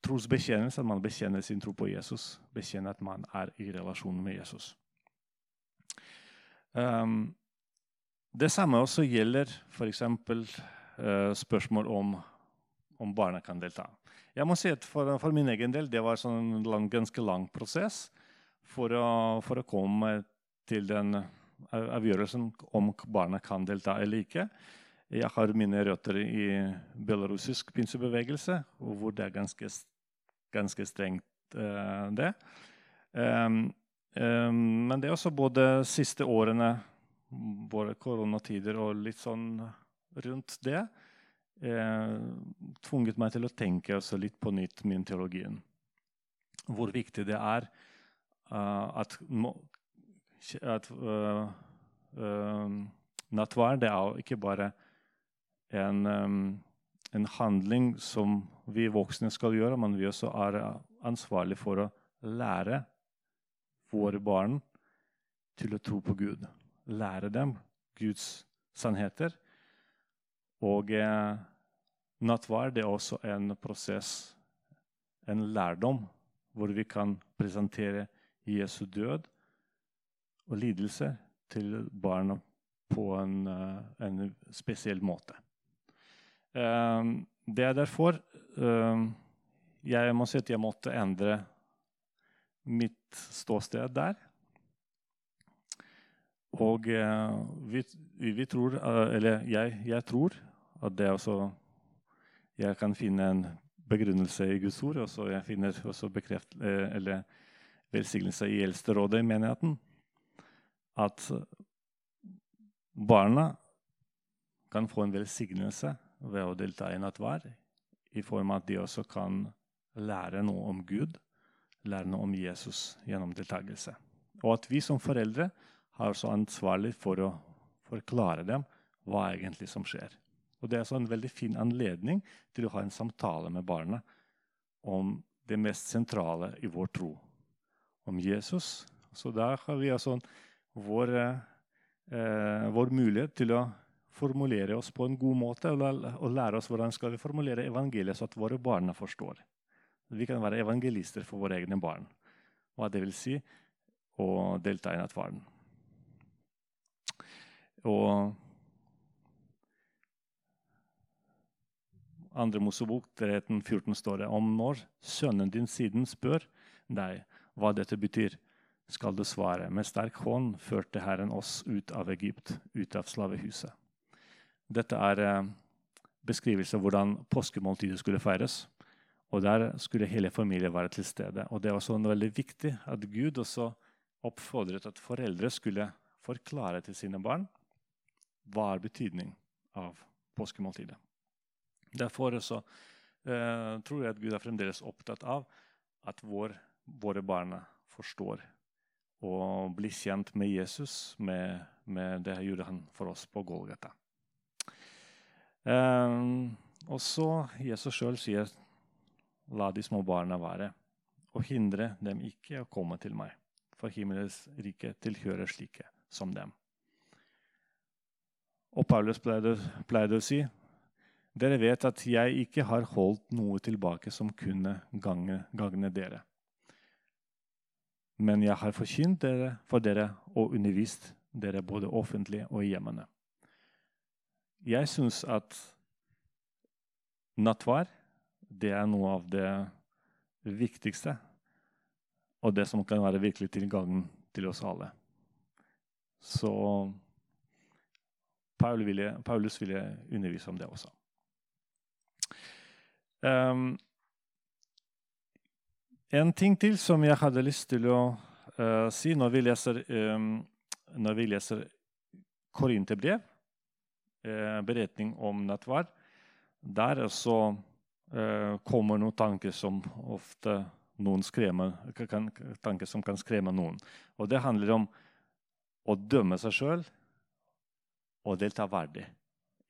trosbekjennelse, at man bekjenner sin tro på Jesus. Bekjenner at man er i relasjon med Jesus. Um, det samme også gjelder f.eks. Uh, spørsmål om, om barna kan delta. Jeg må si at For, for min egen del det var sånn en ganske lang prosess for å, for å komme til den avgjørelsen om barna kan delta eller ikke. Jeg har mine røtter i belarusisk pinsebevegelse, hvor det er ganske, ganske strengt, uh, det. Um, um, men det er også både siste årene, både koronatider og litt sånn rundt det, uh, tvunget meg til å tenke litt på nytt min teologien. Hvor viktig det er uh, at, at nattvær det er ikke bare en, en, handling som vi voksne skal gjøre, men vi også er ansvarlig for å lære våre barn til å tro på Gud. Lære dem Guds sannheter. Og eh, nattverd er også en prosess, en lærdom, hvor vi kan presentere Jesu død og lidelse til barna på en, uh, en spesiell måte. Ehm, det er derfor ehm, jeg må si at jeg måtte endre mitt ståsted der. Og eh, vi, vi tror, eh, eller jeg, jeg, tror at det også Jeg kan finne en begrunnelse i Guds ord, og så jeg finner også bekreft, eh, eller velsignelse i Eldsterådet i menigheten. At barna kan få en velsignelse ved å delta i nattvær, i form av at de også kan lære noe om Gud, lære noe om Jesus gjennom deltakelse. Og at vi som foreldre har også ansvarlig for å forklare dem hva egentlig som skjer. Og Det er også en veldig fin anledning til å ha en samtale med barna om det mest sentrale i vår tro, om Jesus. Så der har vi altså vår, eh, vår mulighet til å formulere oss på en god måte og lære oss hvordan skal vi formulere evangeliet så at våre barn forstår. Vi kan være evangelister for våre egne barn. Hva det vil si å delta i nattverden. Og andre Mosebok 14 står det om når sønnen din siden spør deg hva dette betyr, skal du svare med sterk hånd førte Herren oss ut av Egypt, ut av slavehuset. Dette er eh, beskrivelse av hvordan påskemåltidet skulle feires. Og Der skulle hele familien være til stede. Og Det var sånn veldig viktig at Gud også oppfordret at foreldre skulle forklare til sine barn hva er betydning av påskemåltidet. Derfor så, eh, tror jeg at Gud er fremdeles opptatt av at vår, våre barn forstår og blir kjent med Jesus, med, med det gjorde han for oss på Golgata. Um, og så Jesus sjøl sier, 'La de små barna være', og hindre dem ikke å komme til meg, for himmelens rike tilhører slike som dem. Og Paulus pleide, pleide å si, 'Dere vet at jeg ikke har holdt noe tilbake som kunne gagne, gagne dere.' Men jeg har forkynt dere for dere og undervist dere både offentlig og i hjemmene. Jeg syns at nattvær det er noe av det viktigste. Og det som kan være virkelig til gagn til oss alle. Så Paul ville, Paulus ville undervise om det også. Um, en ting til som jeg hadde lyst til å uh, si når vi leser, um, leser Korinterbrev, beretning om nattverd, der så uh, kommer noen tanker som ofte noen skremmer, kan, tanker som kan skremme noen. Og det handler om å dømme seg sjøl og delta verdig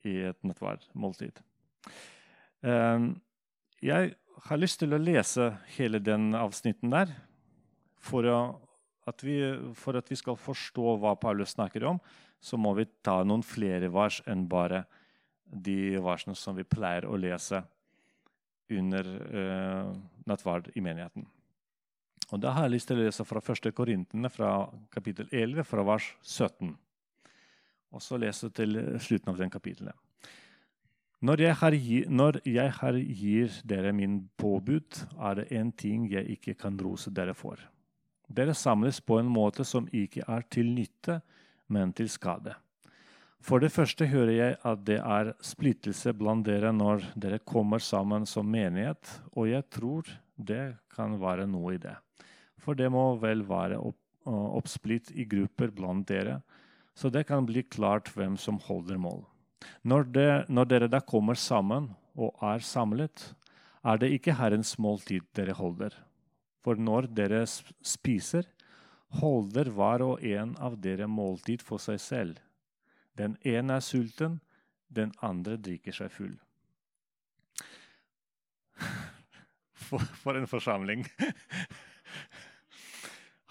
i et nattverdmåltid. Uh, jeg har lyst til å lese hele den avsnitten der for, å, at vi, for at vi skal forstå hva Paulus snakker om, så må vi ta noen flere vers enn bare de versene som vi pleier å lese under uh, nattverd i menigheten. Og Da har jeg lyst til å lese fra 1. Korintene, fra kapittel 11, fra vers 17. Og så lese til slutten av den kapittelet. Når jeg, har, når jeg har gir dere min påbud, er det en ting jeg ikke kan rose dere for. Dere samles på en måte som ikke er til nytte, men til skade. For det første hører jeg at det er splittelse blant dere når dere kommer sammen som menighet, og jeg tror det kan være noe i det. For det må vel være opp, oppsplitt i grupper blant dere, så det kan bli klart hvem som holder mål. Når, det, når dere da kommer sammen og er samlet, er det ikke Herrens måltid dere holder. For når dere spiser, holder hver og en av dere måltid for seg selv den ene er sulten, den andre drikker seg full. For, for en forsamling.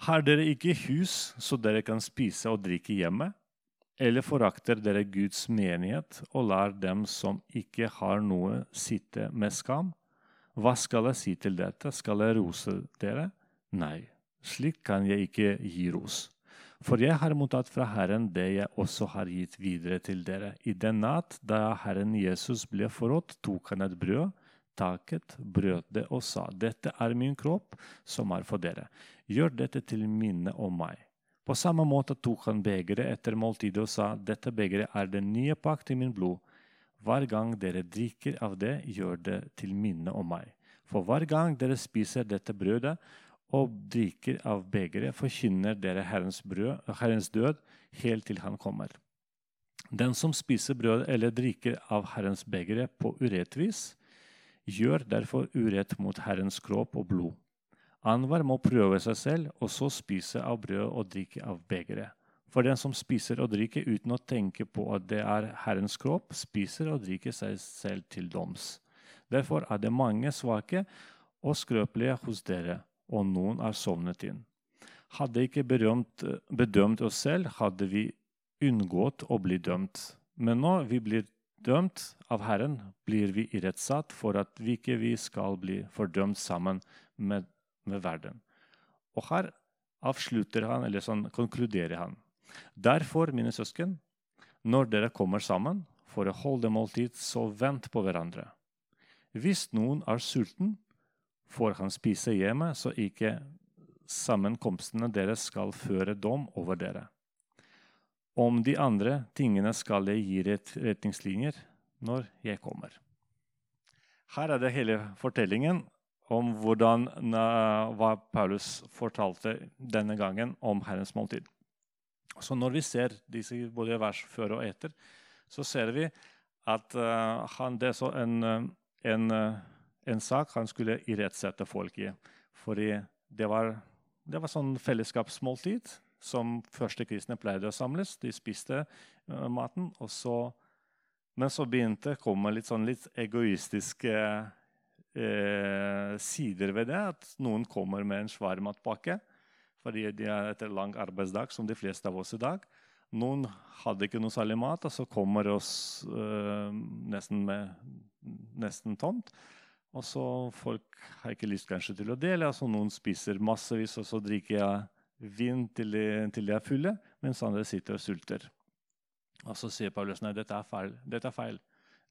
Har dere ikke hus så dere kan spise og drikke hjemme? Eller forakter dere Guds menighet og lar dem som ikke har noe, sitte med skam? Hva skal jeg si til dette? Skal jeg rose dere? Nei, slik kan jeg ikke gi ros. For jeg har mottatt fra Herren det jeg også har gitt videre til dere. I den natt da Herren Jesus ble forrådt, tok han et brød, taket, brøt det og sa, Dette er min kropp, som er for dere. Gjør dette til minne om meg. På samme måte tok han begeret etter måltidet og sa, Dette begeret er den nye pakt i min blod. Hver gang dere drikker av det, gjør det til minne om meg. For hver gang dere spiser dette brødet og drikker av begeret, forkynner dere Herrens, brød, Herrens død helt til Han kommer. Den som spiser brød eller drikker av Herrens begeret på urettvis, gjør derfor urett mot Herrens kropp og blod. Anvar må prøve seg selv, og så spise av brød og drikke av begeret. For den som spiser og drikker uten å tenke på at det er Herrens kropp, spiser og drikker seg selv til doms. Derfor er det mange svake og skrøpelige hos dere og noen er sovnet inn. Hadde ikke berømt, bedømt oss selv, hadde vi unngått å bli dømt. Men nå vi blir dømt av Herren, blir vi irettsatt for at vi ikke vi skal bli fordømt sammen med, med verden. Og her avslutter han, eller sånn konkluderer han. Derfor, mine søsken, når dere kommer sammen for å holde måltid, så vent på hverandre. Hvis noen er sulten, får han spise hjemme, så ikke sammenkomstene deres skal føre dom over dere. Om de andre tingene skal jeg gi retningslinjer når jeg kommer. Her er det hele fortellingen om hvordan, hva Paulus fortalte denne gangen om Herrens måltid. Så når vi ser disse både vers før og etter, så ser vi at uh, han, det er så en, en, en, sak han skulle irettsette folk i. Fordi det var, det var sånn fellesskapsmåltid som første kristne pleide å samles. De spiste uh, maten. Så, men så begynte å komme litt, sånn, litt egoistiske uh, sider ved det. At noen kommer med en svær matpakke fordi de er etter lang arbeidsdag, som de fleste av oss i dag. Noen hadde ikke noe særlig mat, og så kommer oss uh, nesten, nesten tomt. Og så folk har ikke lyst kanskje til å dele. altså Noen spiser massevis, og så drikker jeg vin til de, til de er fulle, mens andre sitter og sulter. Og så sier Paulus nei, dette er feil. Dette er feil.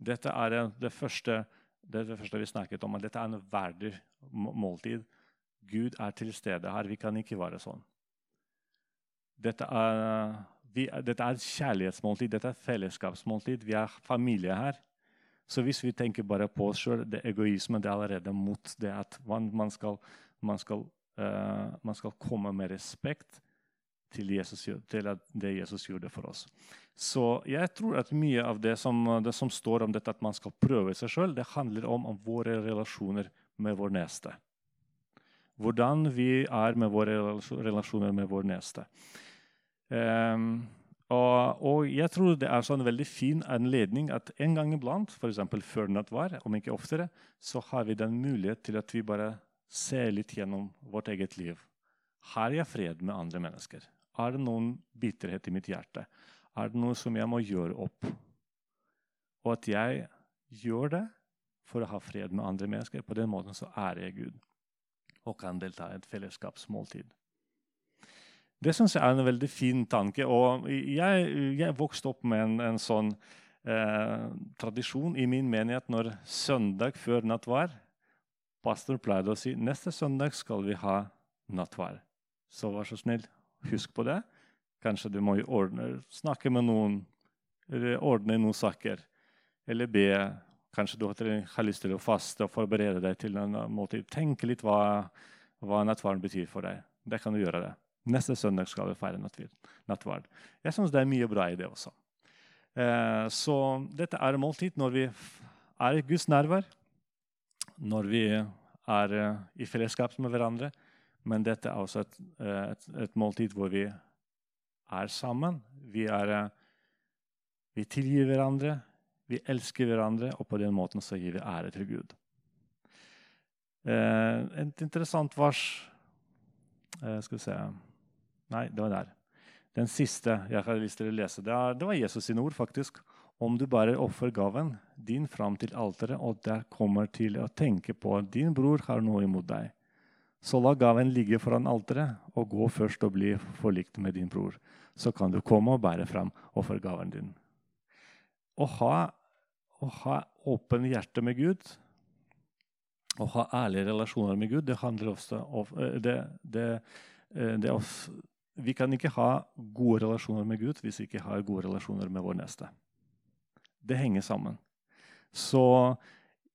Dette er det første, det, det første vi snakket om, at dette er en verdig måltid. Gud er til stede her. Vi kan ikke være sånn. Dette er, vi, dette er kjærlighetsmåltid, dette er fellesskapsmåltid. Vi er familie her. Så hvis vi tenker bare på oss sjøl, det egoisme det er allerede mot det at man skal, man skal, uh, man skal komme med respekt til, Jesus, til, det Jesus gjorde for oss. Så jeg tror at mye av det som, det som står om dette at man skal prøve seg sjøl, det handler om, om våre relasjoner med vår neste hvordan vi er med våre relasjoner med vår neste. Um, og, og, jeg tror det er sånn veldig fin anledning at en gang iblant, f.eks. før nattvær, om ikke oftere, så har vi den mulighet til at vi bare ser litt gjennom vårt eget liv. Har jeg fred med andre mennesker? Er det noen bitterhet i mitt hjerte? Er det noe som jeg må gjøre opp? Og at jeg gjør det for å ha fred med andre mennesker. På den måten så ærer jeg Gud og kan delta i et fellesskapsmåltid. Det syns jeg er en veldig fin tanke. og Jeg, jeg vokste opp med en, en sånn eh, tradisjon i min menighet når søndag før nattvær Pastor pleide å si neste søndag skal vi ha nattvær. Så vær så snill, husk på det. Kanskje du må ordne, snakke med noen, ordne noen saker. Eller be Kanskje du har lyst til å faste og forberede deg til en måltid. Tenk litt hva, hva nattverden betyr for deg. Det kan du gjøre. det. Neste søndag skal vi feire nattverd. Jeg syns det er mye bra i det også. Eh, så dette er måltid når vi er i Guds nærvær, når vi er eh, i fellesskap med hverandre. Men dette er også et, eh, et, et måltid hvor vi er sammen. Vi, er, vi tilgir hverandre. Vi elsker hverandre, og på den måten så gir vi ære til Gud. Et interessant vers Skal vi se Nei, det var der. Den siste jeg har lyst til å lese, det, er, det var Jesus sine ord. faktisk. Om du bare offer gaven din fram til alteret, og der kommer til å tenke på at din bror har noe imot deg, så la gaven ligge foran alteret, og gå først og bli forlikt med din bror. Så kan du komme og bære fram offergaven din. Å ha å ha åpen hjerte med Gud, å ha ærlige relasjoner med Gud, det handler også om eh, det, det, eh, det også, Vi kan ikke ha gode relasjoner med Gud hvis vi ikke har gode relasjoner med vår neste. Det henger sammen. Så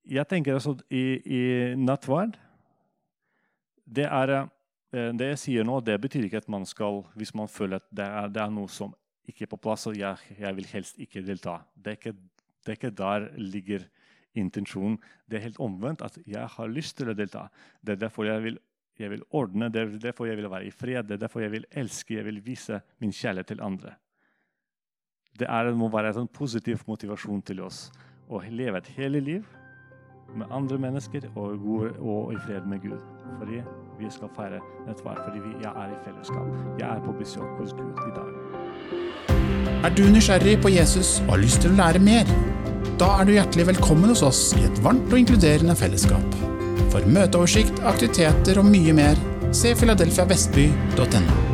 jeg tenker altså i, i nattverd det, er, eh, det jeg sier nå, det betyr ikke at man skal Hvis man føler at det er, det er noe som ikke er på plass, og jeg, jeg vil helst ikke delta. Det er ikke det er ikke der ligger intensjonen. Det er helt omvendt. at Jeg har lyst til å delta. Det er derfor jeg vil, jeg vil ordne, det er derfor jeg vil være i fred, det er derfor jeg vil elske, jeg vil vise min kjærlighet til andre. Det er, må være en sånn positiv motivasjon til oss å leve et hele liv med andre mennesker og, og i fred med Gud. Fordi vi skal feire nettvær, fordi vi, jeg er i fellesskap. Jeg er på besøk hos Gud i dag. Er du nysgjerrig på Jesus og har lyst til å lære mer? Da er du hjertelig velkommen hos oss i et varmt og inkluderende fellesskap. For møteoversikt, aktiviteter og mye mer, se filadelfiavestby.no.